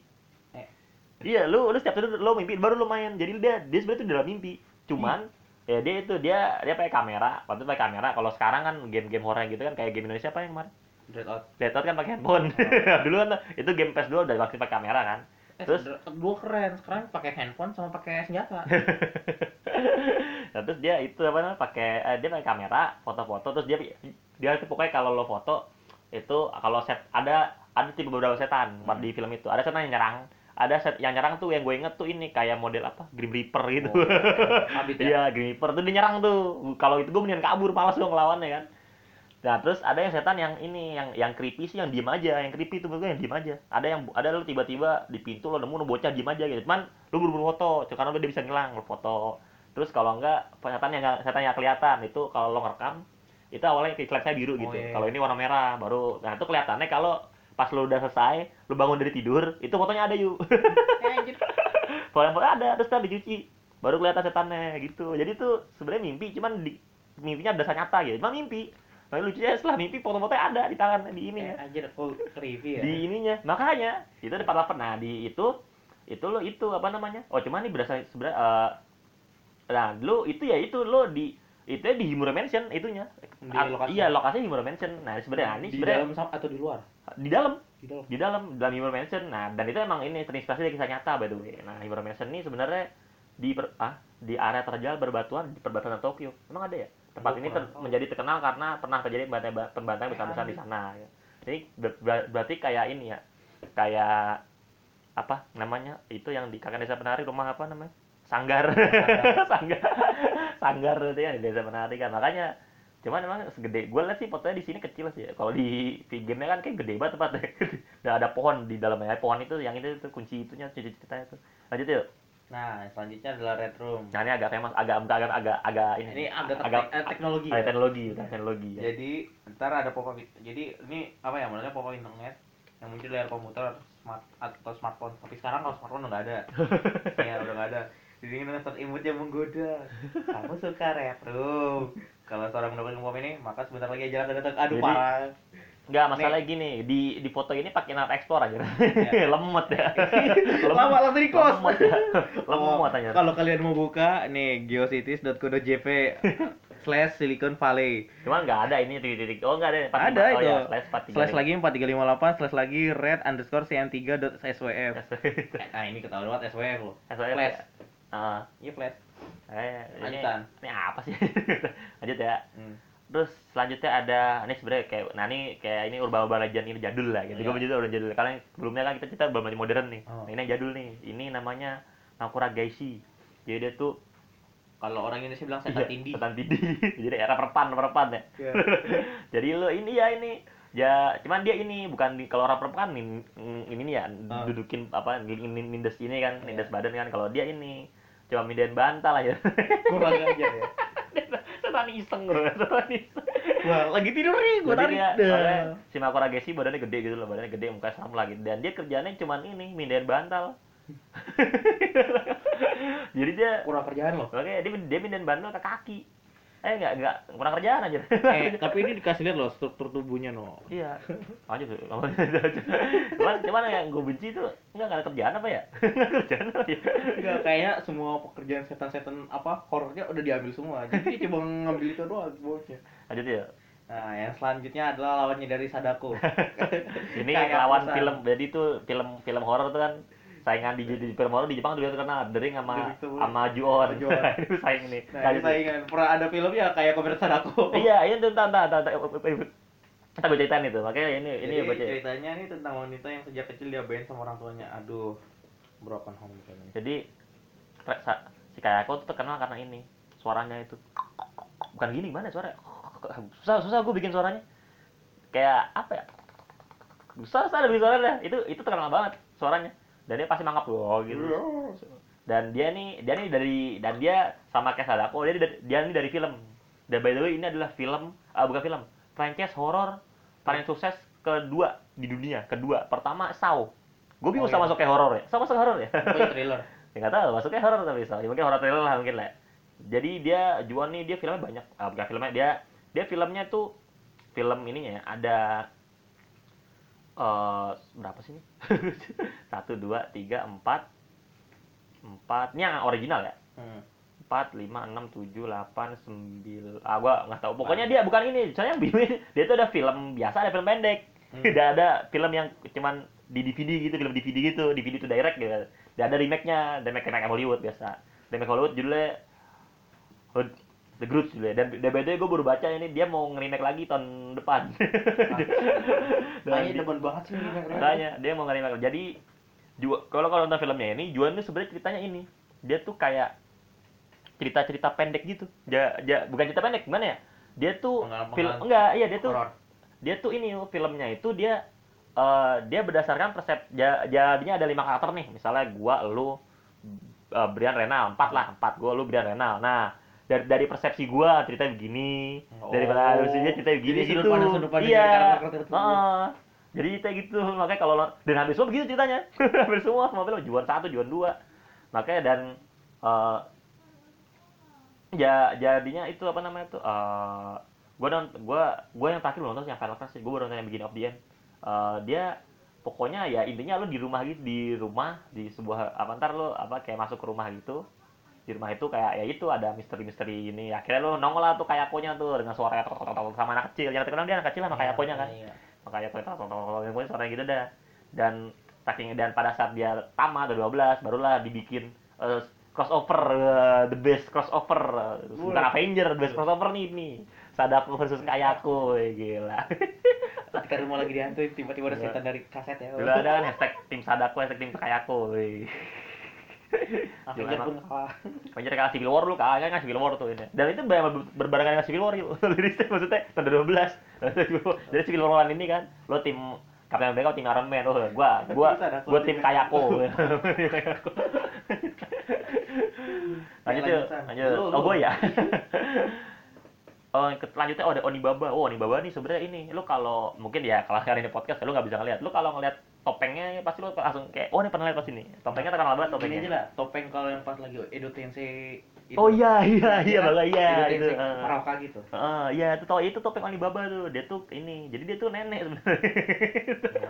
Iya, lu lu setiap tidur lu mimpi baru lu main. Jadi dia dia sebenarnya tuh dalam mimpi. Cuman ya dia itu dia dia pakai kamera, waktu itu pakai kamera. Kalau sekarang kan game-game horor gitu kan kayak game Indonesia apa yang kemarin? Dread out. Deadot kan pakai handphone. Dulu kan itu game PS2 udah waktu pakai kamera kan. Eh, Terus dua keren. Sekarang pakai handphone sama pakai senjata. Nah, terus dia itu apa namanya pakai eh, dia pakai kamera foto-foto terus dia dia tuh pokoknya kalau lo foto itu kalau set ada ada tipe beberapa setan Hmm. di film itu ada setan yang nyerang ada set yang nyerang tuh yang gue inget tuh ini kayak model apa? Grim Reaper gitu. Oh, Habis ya. iya Grim Reaper tuh dia nyerang tuh. Kalau itu gue mendingan kabur malas gue ngelawannya kan. Nah terus ada yang setan yang ini yang yang creepy sih yang diem aja yang creepy tuh gue yang diem aja. Ada yang ada lu tiba-tiba di pintu lo nemu lu bocah diem aja gitu. Cuman lu buru-buru foto cuman karena dia bisa ngilang lu foto. Terus kalau enggak setan yang setan yang kelihatan itu kalau lo ngerekam itu awalnya saya biru Oh, gitu. iya. kalau ini warna merah baru. Nah itu kelihatannya kalau pas lu udah selesai lu bangun dari tidur itu fotonya ada yuk. Eh, anjir. foto foto ada terus ntar dicuci. Baru kelihatan setannya gitu. Jadi tuh sebenarnya mimpi cuman di mimpinya berasa nyata gitu. Cuma mimpi. Nah, lucunya setelah mimpi foto-fotonya ada di tangan di ini. Eh, anjir kok creepy ya. di ininya. Makanya itu ada 48 nah di itu itu lo itu apa namanya? Oh cuman ini berasa sebenarnya eh, nah lu itu ya itu lo di itu ya di Himura Mansion itunya. Di Ah, lokasi. iya lokasinya Himura Mansion. Nah sebenarnya ini di sebenarnya dalam atau di luar? di dalam. Di dalam. di dalam dalam Himura Mansion. Nah dan itu emang ini terinspirasi dari kisah nyata by the way. Nah Himura Mansion ini sebenarnya di per- ah di area terjal berbatuan di perbatasan Tokyo. Emang ada ya? Tempat Oh, ini ter- menjadi terkenal karena pernah terjadi pembantai- pembantai besar-besar di sana ya. jadi ber- ber- berarti kayak ini ya. Kayak apa namanya itu yang di kakak desa penari rumah apa namanya? Sanggar. Sanggar sanggar itu ya di desa penari kan makanya cuman emang segede gue lihat sih fotonya di sini kecil sih ya. kalau di figurnya kan kayak gede banget tempatnya dan ada pohon di dalamnya pohon itu yang itu tuh kunci itunya ceritanya tuh lanjut yuk Nah, selanjutnya adalah Red Room. nah ini agak famous agak agak agak agak ini Ini agak, agak eh, teknologi. ada ya? teknologi ada teknologi ya. Jadi ntar ada pop-up jadi ini apa ya modelnya pop-up internet yang muncul dari komputer smart atau smartphone tapi sekarang kalau smartphone udah nggak ada ya udah nggak ada jadi dengan start imut yang menggoda kamu suka retro kalau seorang mendapatkan pop ini maka sebentar lagi aja akan datang aduh Jadi- parah Enggak, masalah gini, di di foto ini pakai Explorer aja. Ya. Lemot ya. lama langsung di close Lemot ya. Lemot aja. kalau kalian mau buka nih geocities.co.jp slash Silicon Valley Cuman nggak ada ini titik-titik. Oh, nggak ada. Empat ada lima. oh, itu ya, slash 435. slash lagi 4358 slash lagi red underscore cm3.swf nah ini ketahuan banget swf loh SOS. Flash. Ah, iya flash eh, ini, Lanjutan. ini apa sih? Lanjut ya. hmm. Terus selanjutnya ada ini sebenarnya kayak nah ini kayak ini urban urban legend ini jadul lah gitu. Iya. Gue menjadi udah jadul. Karena yang sebelumnya kan kita cerita belum modern nih. Oh. Nah, ini yang jadul nih. Ini namanya Nakura Geishi. Jadi dia tuh kalau orang Indonesia bilang Iya, setan tindi setan tindi. Jadi era perpan perpan ya. Iya. Jadi lo ini ya ini ya cuman dia ini bukan di, kalau orang perempuan nin, ini nih ya Ah. dudukin apa nin- nin- nindes ini kan Iya. nindes badan kan kalau dia ini cuma mindahin bantal aja. Kurang ajar ya. Setan iseng bro. Setan iseng. Wah lagi tidur nih tarik dia, dah. soalnya si Makura Gesi badannya gede gitu loh badannya gede muka sama lagi. Dan dia kerjanya cuman ini mindahin bantal. Jadi dia kurang kerjaan loh. Oke dia dia mindahin bantal ke kaki eh nggak nggak kurang kerjaan aja eh tapi ini dikasih lihat loh struktur tubuhnya no Iya. Lanjut tuh. cuman, cuman yang gue benci tuh enggak nggak ada kerjaan apa ya? Nggak ada kerjaan apa ya? Enggak, kayaknya semua pekerjaan setan-setan apa horornya udah diambil semua. Jadi cuma ngambil itu doang bosnya. Lanjut ya. Nah, yang selanjutnya adalah lawannya dari Sadako. Ini Kayak lawan film. Jadi tuh film film horor tuh kan saingan di, di film di Jepang juga terkenal The Ring sama sama- Ju-on. itu saing nih. Nah, ini Lanjut. saingan. Pernah ada filmnya kayak Komer Sadako. Iya, ini tuh entar entar entar. Kita gue ceritain itu. Makanya ini ini baca. ceritanya ini tentang wanita yang sejak kecil diabain sama orang tuanya. Aduh, broken home kayaknya. Jadi si Kayako tuh terkenal karena ini. Suaranya itu bukan gini gimana suara? Susah susah gue bikin suaranya. Kayak apa ya? Susah susah ada bikin suaranya. Itu itu terkenal banget suaranya. Dan dia pasti mangap loh gitu. Dan dia nih dia nih dari dan dia sama kayak Sadako dia dari- dia ini dari film. Dan by the way ini adalah film ah bukan film, franchise horor paling sukses kedua di dunia. Kedua, pertama Saw. Gue bingung Oh, sama iya. masuk kayak horor ya. Sama masuk horor ya. Pokoknya trailer. ya nggak tahu masuknya horor tapi so. ya, mungkin horor trailer lah mungkin lah jadi dia Juan nih dia filmnya banyak ah, bukan filmnya dia dia filmnya tuh film ininya ya, ada eh berapa sih ini? Satu dua tiga empat. Empat ini yang original ya? Hmm. empat lima enam tujuh delapan sembilan ah gua nggak tahu. Pokoknya dia bukan ini. Soalnya bingung dia tuh ada film biasa ada film pendek. Hmm. tidak ada film yang cuman di DVD gitu film DVD gitu. DVD itu direct gitu. Tidak ada remake nya remake remake Hollywood biasa. Remake Hollywood judulnya Hood- The Grudge judulnya dan way gue baru baca ini dia mau nge-remake lagi tahun depan. Di- demen banget sih ini. Makanya dia mau nge-remake. Jadi kalau kalau nonton filmnya ini Juan tuh sebenarnya ceritanya ini. Dia tuh kayak cerita-cerita pendek gitu. Ja, ja- bukan cerita pendek gimana ya? Dia tuh film enggak iya dia tuh Horor. dia tuh ini filmnya itu dia eh, dia berdasarkan persep ja- jadinya ada lima karakter nih. Misalnya gua lu eh, Brian Renal empat lah empat. Gua lu Brian Renal nah dari dari persepsi gua cerita begini. Oh. daripada harusnya cerita begini Jadi sudut gitu. pandang- sudut pandang iya. dari karakter. Heeh. jadi cerita gitu. Makanya kalau lo- dan hampir semua begitu ceritanya. Hampir semua. Semua film juan satu juan dua. Makanya dan eh, ya jadinya itu apa namanya tuh eh gue nonton gue gue yang terakhir nonton yang Final Fantasy gue baru nonton yang Beginning of the End. Eh, dia pokoknya ya intinya lu di rumah gitu di rumah di sebuah apa ntar lu apa kayak masuk ke rumah gitu di rumah itu kayak ya itu ada misteri-misteri ini akhirnya lu nongol lah tuh kayak akonya tuh dengan suara tok tok tok sama anak kecil yang terkenal dia anak kecil sama kayak akonya kan Iya. makanya tok tok tok tok yang suara gitu dah dan saking dan pada saat dia tamat udah 12 barulah dibikin eh, crossover eh, the best crossover bukan. Avenger the best crossover nih nih Sadako versus Kayako gila Ketika rumah lagi dihantuin tiba-tiba ada Iya. setan dari kaset ya. dulu ada kan hashtag tim Sadako hashtag tim Kayako Gimana? pun kalah. Avenger kalah Civil War lu kalah kan Civil War tuh ini. Dan itu ber- berbarengan dengan Civil War yuk. Lirisnya maksudnya tahun 2012. Jadi Civil War ini kan lo tim Captain America tim Iron Man. Oh, gua gua gua tim Kayako. lanjut yuk, lanjut, Oh, gua ya. Oh, selanjutnya oh, ada Onibaba. Oh, Onibaba nih sebenarnya ini. Lu kalau mungkin ya kalau sekarang ini podcast lu nggak bisa ngeliat. Lu kalau ngeliat topengnya pasti lu langsung kayak oh ini pernah lihat pas ini. Topengnya terkenal banget Ini aja topengnya. lah, topeng kalau yang pas lagi Edo Tensei itu. Oh iya iya iya kan? bangga iya Edo itu. Tensei ah. Marauka gitu. Ah, iya itu tau itu topeng Alibaba tuh. Dia tuh ini. Jadi dia tuh nenek sebenarnya.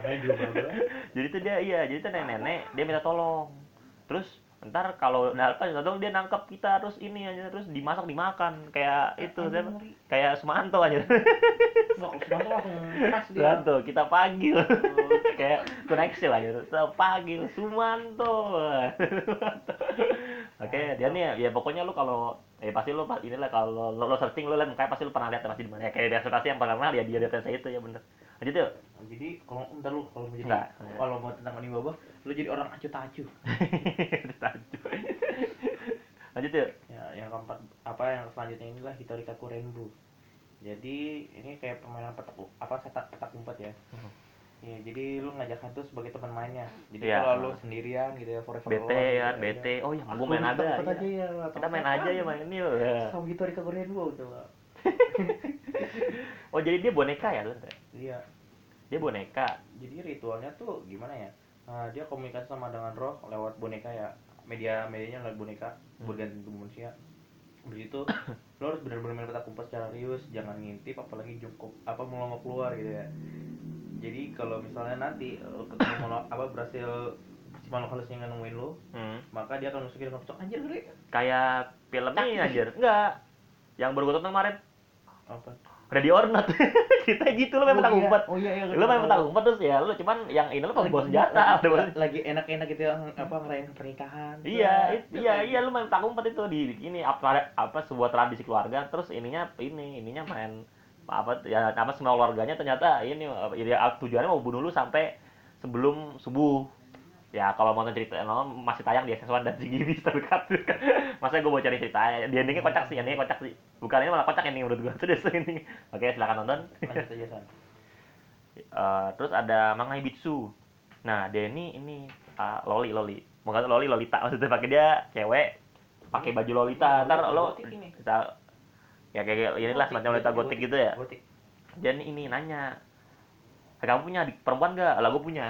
Bagus. jadi tuh dia iya, jadi tuh nenek-nenek dia minta tolong. Terus ntar kalau datang tolong dia nangkep kita terus ini aja terus dimasak dimakan kayak itu siapa? Kayak Sumanto aja. Sumanto langsung. Sumanto kita panggil. kayak koneksi lah gitu. Kita panggil Sumanto. Oke, dia nih ya pokoknya lu kalau eh pasti lu pas- inilah kalau lo, lo searching lu lihat mukanya pasti lu pernah lihat pasti di mana. Ya, kayak biasa pasti yang pernah ya dia dia saya itu ya bener. Lanjut yuk. Jadi kalau entar lu kalau mau jadi Nggak. kalau mau tentang Onibaba, lu jadi orang acuh tak acuh. Lanjut. Yuk. Ya, yang keempat apa yang selanjutnya inilah Hitorikaku Rainbow. Jadi ini kayak permainan petak apa setak petak umpet ya. Ya, jadi lu ngajak hantu sebagai teman mainnya. Jadi Iya. kalau lu sendirian gitu ya forever BT alone gitu kan, BT. Oh ya, Aku gua main ada. umpet aja ya. Kita main aja ya main ini yuk. Ya. Sama Hitorikaku Rainbow tuh. Oh jadi dia boneka ya lu? Iya. Dia boneka. Jadi ritualnya tuh gimana ya? Nah, dia komunikasi sama dengan roh lewat boneka ya. Media medianya lewat boneka Hmm. berganti tubuh manusia. Habis itu lo harus benar-benar main petak umpet secara serius, jangan ngintip apalagi jungkok apa melongo keluar gitu ya. Jadi kalau misalnya nanti lo ketemu makhluk- apa berhasil si makhluk halusnya yang nemuin lo, Hmm. maka dia akan nusukin dengan kencang anjir ngeri. Kayak film ini anjir. Enggak. Yang baru gua tonton kemarin Apa? Ready or Not. Kita gitu lu main petak umpet. Oh iya iya. Lu main petak umpet terus ya lu cuman yang ini lu pas bawa senjata. Lagi, enak-enak gitu yang apa ngerayain pernikahan. Iya, iya, iya lu main petak umpet itu di ini apa apa sebuah tradisi keluarga terus ininya ini ininya main apa ya apa semua keluarganya ternyata ini ya, tujuannya mau bunuh lu sampai sebelum subuh. Ya kalau mau nonton cerita no, masih tayang di SS1 dan CGV terdekat. Masa gue mau cari ceritanya. Di endingnya kocak sih, endingnya kocak sih. Bukan ini malah kocak ending menurut gue. Terus ini. Oke, silakan nonton. Eh, terus ada Mangai Bitsu. Nah, dia ini ini ah, loli loli. Mau kata loli lolita maksudnya pakai dia cewek pakai baju lolita. Ntar lo ini. kita ya kayak kayak inilah semacam lolita gotik gitu ya. Ini, ini nanya, kamu punya adik perempuan gak? Lah gue punya.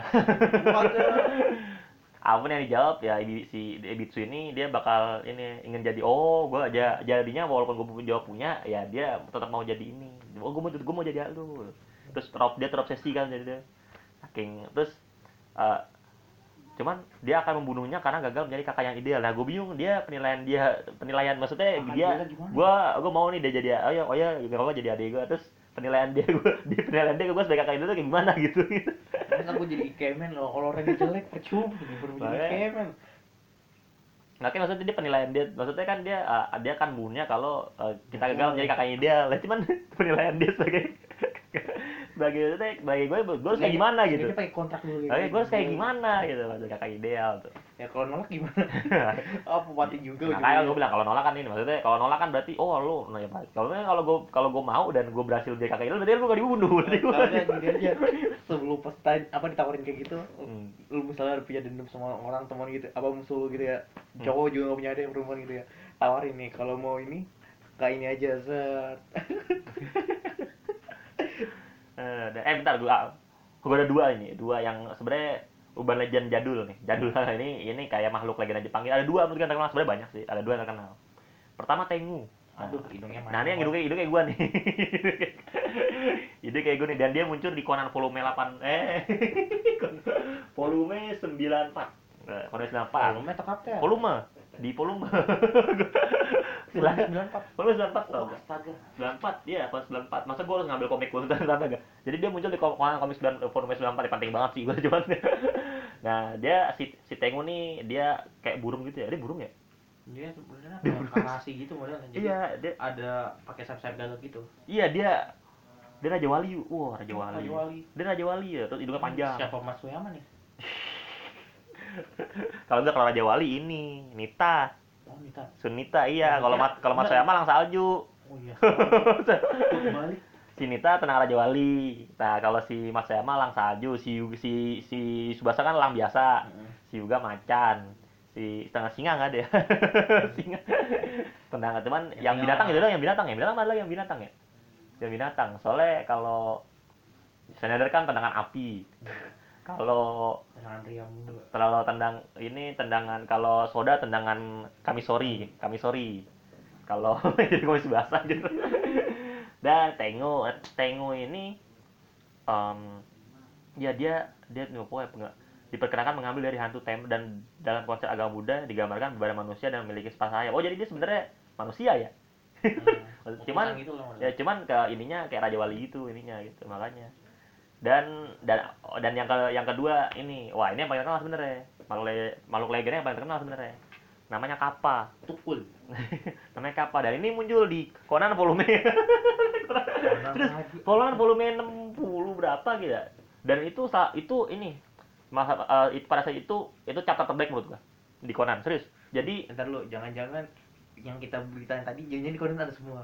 Apa pun yang dijawab ya si Ibitsu ini dia bakal ini ingin jadi oh gue aja jadinya walaupun gue punya jawab punya ya dia tetap mau jadi ini. Oh gue mau gue mau jadi lu. Terus terop dia terobsesi kan jadi dia. Saking terus eh, cuman dia akan membunuhnya karena gagal menjadi kakak yang ideal. Nah gue bingung dia penilaian dia penilaian maksudnya Kakak dia gue gue mau nih dia jadi oh ya oh ya gak apa jadi adik gue terus penilaian dia gue di penilaian dia gue sebagai kakak ideal tuh kayak gimana gitu Masa gue jadi ikemen loh, kalau orangnya jelek percuma jadi baru jadi ikemen. Nah, kan maksudnya dia penilaian dia, maksudnya kan dia uh, dia kan bunuhnya kalau uh, kita gagal menjadi kakaknya dia. Lah cuman penilaian dia sebagai sebagai sebagai gue gue harus kayak gimana gitu pakai kontrak dulu. Oke, gue harus kayak gimana gitu maksud kakak ideal tuh Ya kalau nolak gimana? Oh, mati juga. nah, kayak gue bilang kalau nolak kan ini maksudnya kalau nolak kan berarti oh lu nah ya Pak. kalau kalau gue kalau gue mau dan gue berhasil jadi kakak ideal berarti gue gak dibunuh berarti gue aja sebelum pas tanya- apa ditawarin kayak gitu, Hmm. lu misalnya punya dendam sama orang teman gitu, apa musuh lu gitu ya, Hmm. cowok juga gak punya ada yang perempuan gitu ya, tawarin nih kalau mau ini kayak ini aja set. Eh, eh bentar gue gue ada dua ini. Dua yang sebenarnya urban legend jadul nih. Jadul ini ini kayak makhluk legenda Jepang. Ada dua menurut yang terkenal. Sebenarnya banyak sih ada dua yang terkenal. Pertama Tengu. Nah, Aduh, hidungnya Nah ini yang hidungnya hidungnya kayak gue nih. Hidungnya kayak gue nih. Dan dia muncul di Conan volume 8 eh volume 94. Nah, Conan 94. Volume kapten? Volume di volume. Volume 94. Volume 94 tau Oh, gak? astaga. 94 iya pas 94 masa gue harus ngambil komik gue tentang gak jadi dia muncul di kom- Conan komik 9 volume 94 ya penting banget sih gue cuman nah dia si si Tengu nih dia kayak burung gitu ya dia burung ya Dia sebenarnya karasi gitu modelnya. Jadi iya dia ada pakai sayap-sayap gagak gitu. iya dia dia raja wali wah raja wali Raja Wali. dia raja wali ya terus hidungnya panjang Siapa Mas Suyama nih? kalau enggak kalau raja wali ini Nita. Oh, minta. Sunita iya. Kalau mat kalau Mas Enggak. Soyama lang salju. Oh iya. Si Nita tenang raja wali. Nah kalau si Mas Soyama lang salju si si si Subasa kan lang biasa. Si Yuga macan. Si setengah singa nggak ada ya? Singa. Tenang cuman Ya, yang singa binatang mah. itu doang yang binatang. Ya binatang adalah yang binatang ya? Yang binatang. Soalnya kalau Schneider kan tendangan api kalau Jangan riam kalau tendang ini tendangan kalau soda tendangan kamisori kamisori kalau jadi komis basah gitu dan Tengu Tengu ini em, ya dia dia pokoknya penga- diperkirakan mengambil dari hantu tem dan dalam konsep agama Buddha digambarkan kepada manusia dan memiliki sepasang sayap. Oh jadi dia sebenarnya manusia ya? Hmm. Cuman- gitu loh. ya cuman ke ininya kayak raja wali gitu ininya gitu makanya dan dan dan yang ke yang kedua ini wah ini yang paling terkenal sebenarnya. Makhluk le- makhluk legenda yang paling terkenal sebenarnya. Namanya kappa. Tukul. namanya kappa. Dan ini muncul di Conan volume terus. Conan volume 60 berapa gitu ya. Dan itu itu ini masa eh, itu- pada saat itu itu chapter terbaik menurut gua di Conan. Serius. Jadi Ntar lu jangan-jangan yang kita beritain tadi jangan di Conan ada semua.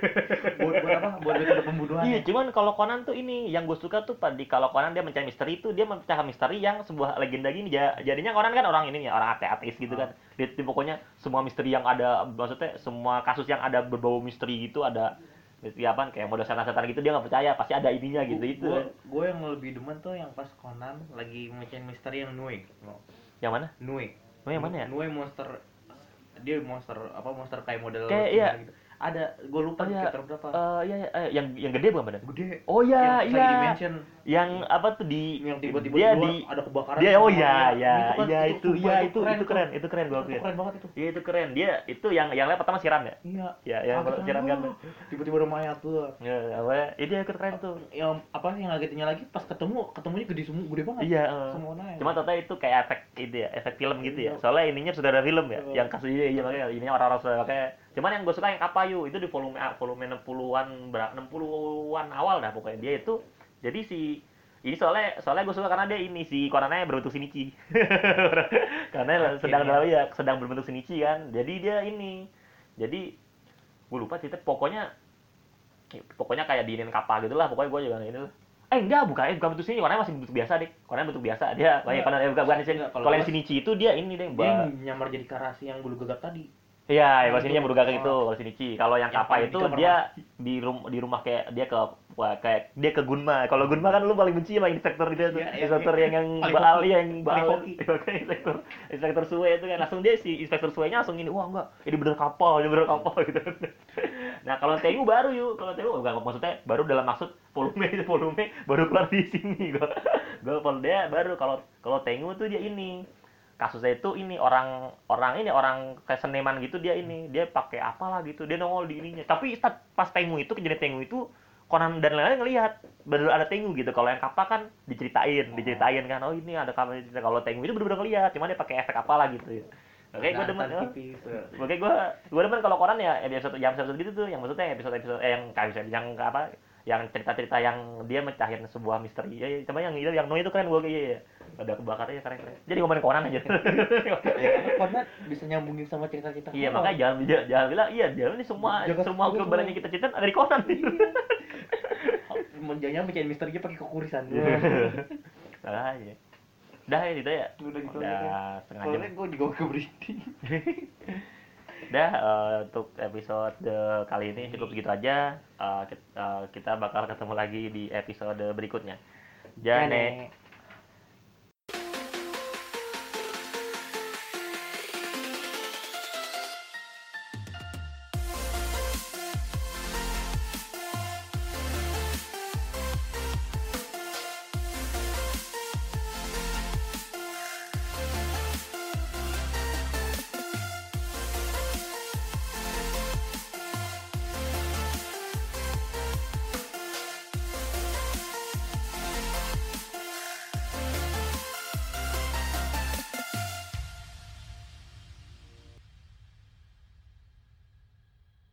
buat buat apa? Buat metode pembunuhan. Iya, cuman kalau Conan tuh ini yang gue suka tuh di kalau Conan dia mencari misteri itu dia memecahkan misteri yang sebuah legenda gini ja- jadinya Conan kan orang ini ya orang ate ateis gitu kan. Dia, dia pokoknya semua misteri yang ada maksudnya semua kasus yang ada berbau misteri gitu ada misteri apa kayak model setan-setan gitu dia nggak percaya pasti ada ininya gitu itu. Gue gue yang lebih demen tuh yang pas Conan lagi mecahin misteri yang Nue. Yang mana? Nue. Oh, yang mana ya? Nue monster dia monster apa monster kayak model Kayak, iya. gitu. Ada, gue lupa Oh, iya. chapter berapa. Eh iya, iya, eh, yang yang gede bukan badan? Gede. Oh iya, Yang iya. Dimension Yang apa tuh di yang tiba-tiba dia di ada kebakaran. dia oh iya dia. iya kan, iya itu sumpah, iya itu itu keren itu keren gue Itu akuin. keren banget itu. Iya itu keren dia itu yang yang lihat pertama siram ya. Iya. Ya yang siram kan. Tiba-tiba ada mayat tuh. Ya, apa ya? Ini dia ikut keren tuh. Yang apa yang ngagetinnya lagi pas ketemu ketemunya gede semua gede banget. Iya. eh. Semua naik. Cuma ternyata itu kayak efek itu ya, efek film gitu ya. Iya. Soalnya ininya sudah ada film ya, Iya. yang kasus ini iya makanya ininya orang-orang sudah pakai. Cuman yang gue suka yang Kapayu itu di volume A, volume 60-an berapa 60-an awal dah pokoknya dia itu. Jadi si ini soalnya soalnya gue suka karena dia ini si Konannya berbentuk Shinichi. karena sedang Akhirnya. dalam ya sedang berbentuk Shinichi kan. Jadi dia ini. Jadi gue lupa cerita pokoknya pokoknya kayak diinin kapal gitu lah pokoknya gue juga ini lah eh enggak bukan eh, bukan bentuk sini warnanya masih bentuk biasa deh warnanya bentuk biasa dia banyak Enggak. kalau eh, bukan bukan sini kalau yang Shinichi itu dia ini deh dia mbak nyamar jadi karasi yang bulu gagak tadi. Iya kalau Yang sini itu. berugak gitu kalau Shinichi kalau yang Kappa paling itu dia di rumah di rumah kayak dia ke wah, kayak dia ke Gunma. Kalau Gunma kan lu paling benci sama inspektor itu tuh. Iya, iya, inspektor iya. yang yang Paling baal hoki. yang Paling baal. hoki. Oke, inspektor inspektor suwe itu kan. Langsung dia si inspektor suwenya langsung ini wah enggak. Ini bener kapal ini bener kapal gitu. Nah kalau Tengu baru yuk. Kalau Tengu enggak maksudnya baru dalam maksud volume itu volume baru keluar di sini gua. Gua kalau dia baru kalau kalau Tengu tuh dia ini kasusnya itu ini orang orang ini orang kayak seniman gitu dia ini dia pakai apalah gitu dia nongol di ininya. Tapi pas Tengu itu kejadian Tengu itu Conan dan lain-lain ngelihat bener ada Tengu gitu. Kalau yang kapal kan diceritain diceritain kan oh ini ada kapal cerita. Kalau Tengu itu bener-bener ngelihat cuma dia pakai efek apalah gitu oke gue demen. Oh. Oke gue gue demen kalau Conan ya episode yang episode gitu tuh yang maksudnya episode episode eh, yang kayak bisa yang apa yang cerita-cerita yang dia mecahin sebuah misteri. Ya, ya. coba yang itu yang no itu keren gue iya, iya. ada kebakarnya keren keren jadi ngomongin Conan aja ya karena Conan bisa nyambungin sama cerita-cerita iya horor. makanya jangan jangan, jangan bilang iya jangan ini semua Jangan semua kebenaran yang kita cerita ada di Conan Menjanya mecahin misterinya pakai kekurisan Salah aja. Udah ya gitu ya. Udah gitu Udah aja. setengah jam. Gue juga ke berhenti. Udah eh, untuk episode kali ini cukup segitu aja. Eh, kit- eh, kita bakal ketemu lagi di episode berikutnya. Jane. Jane.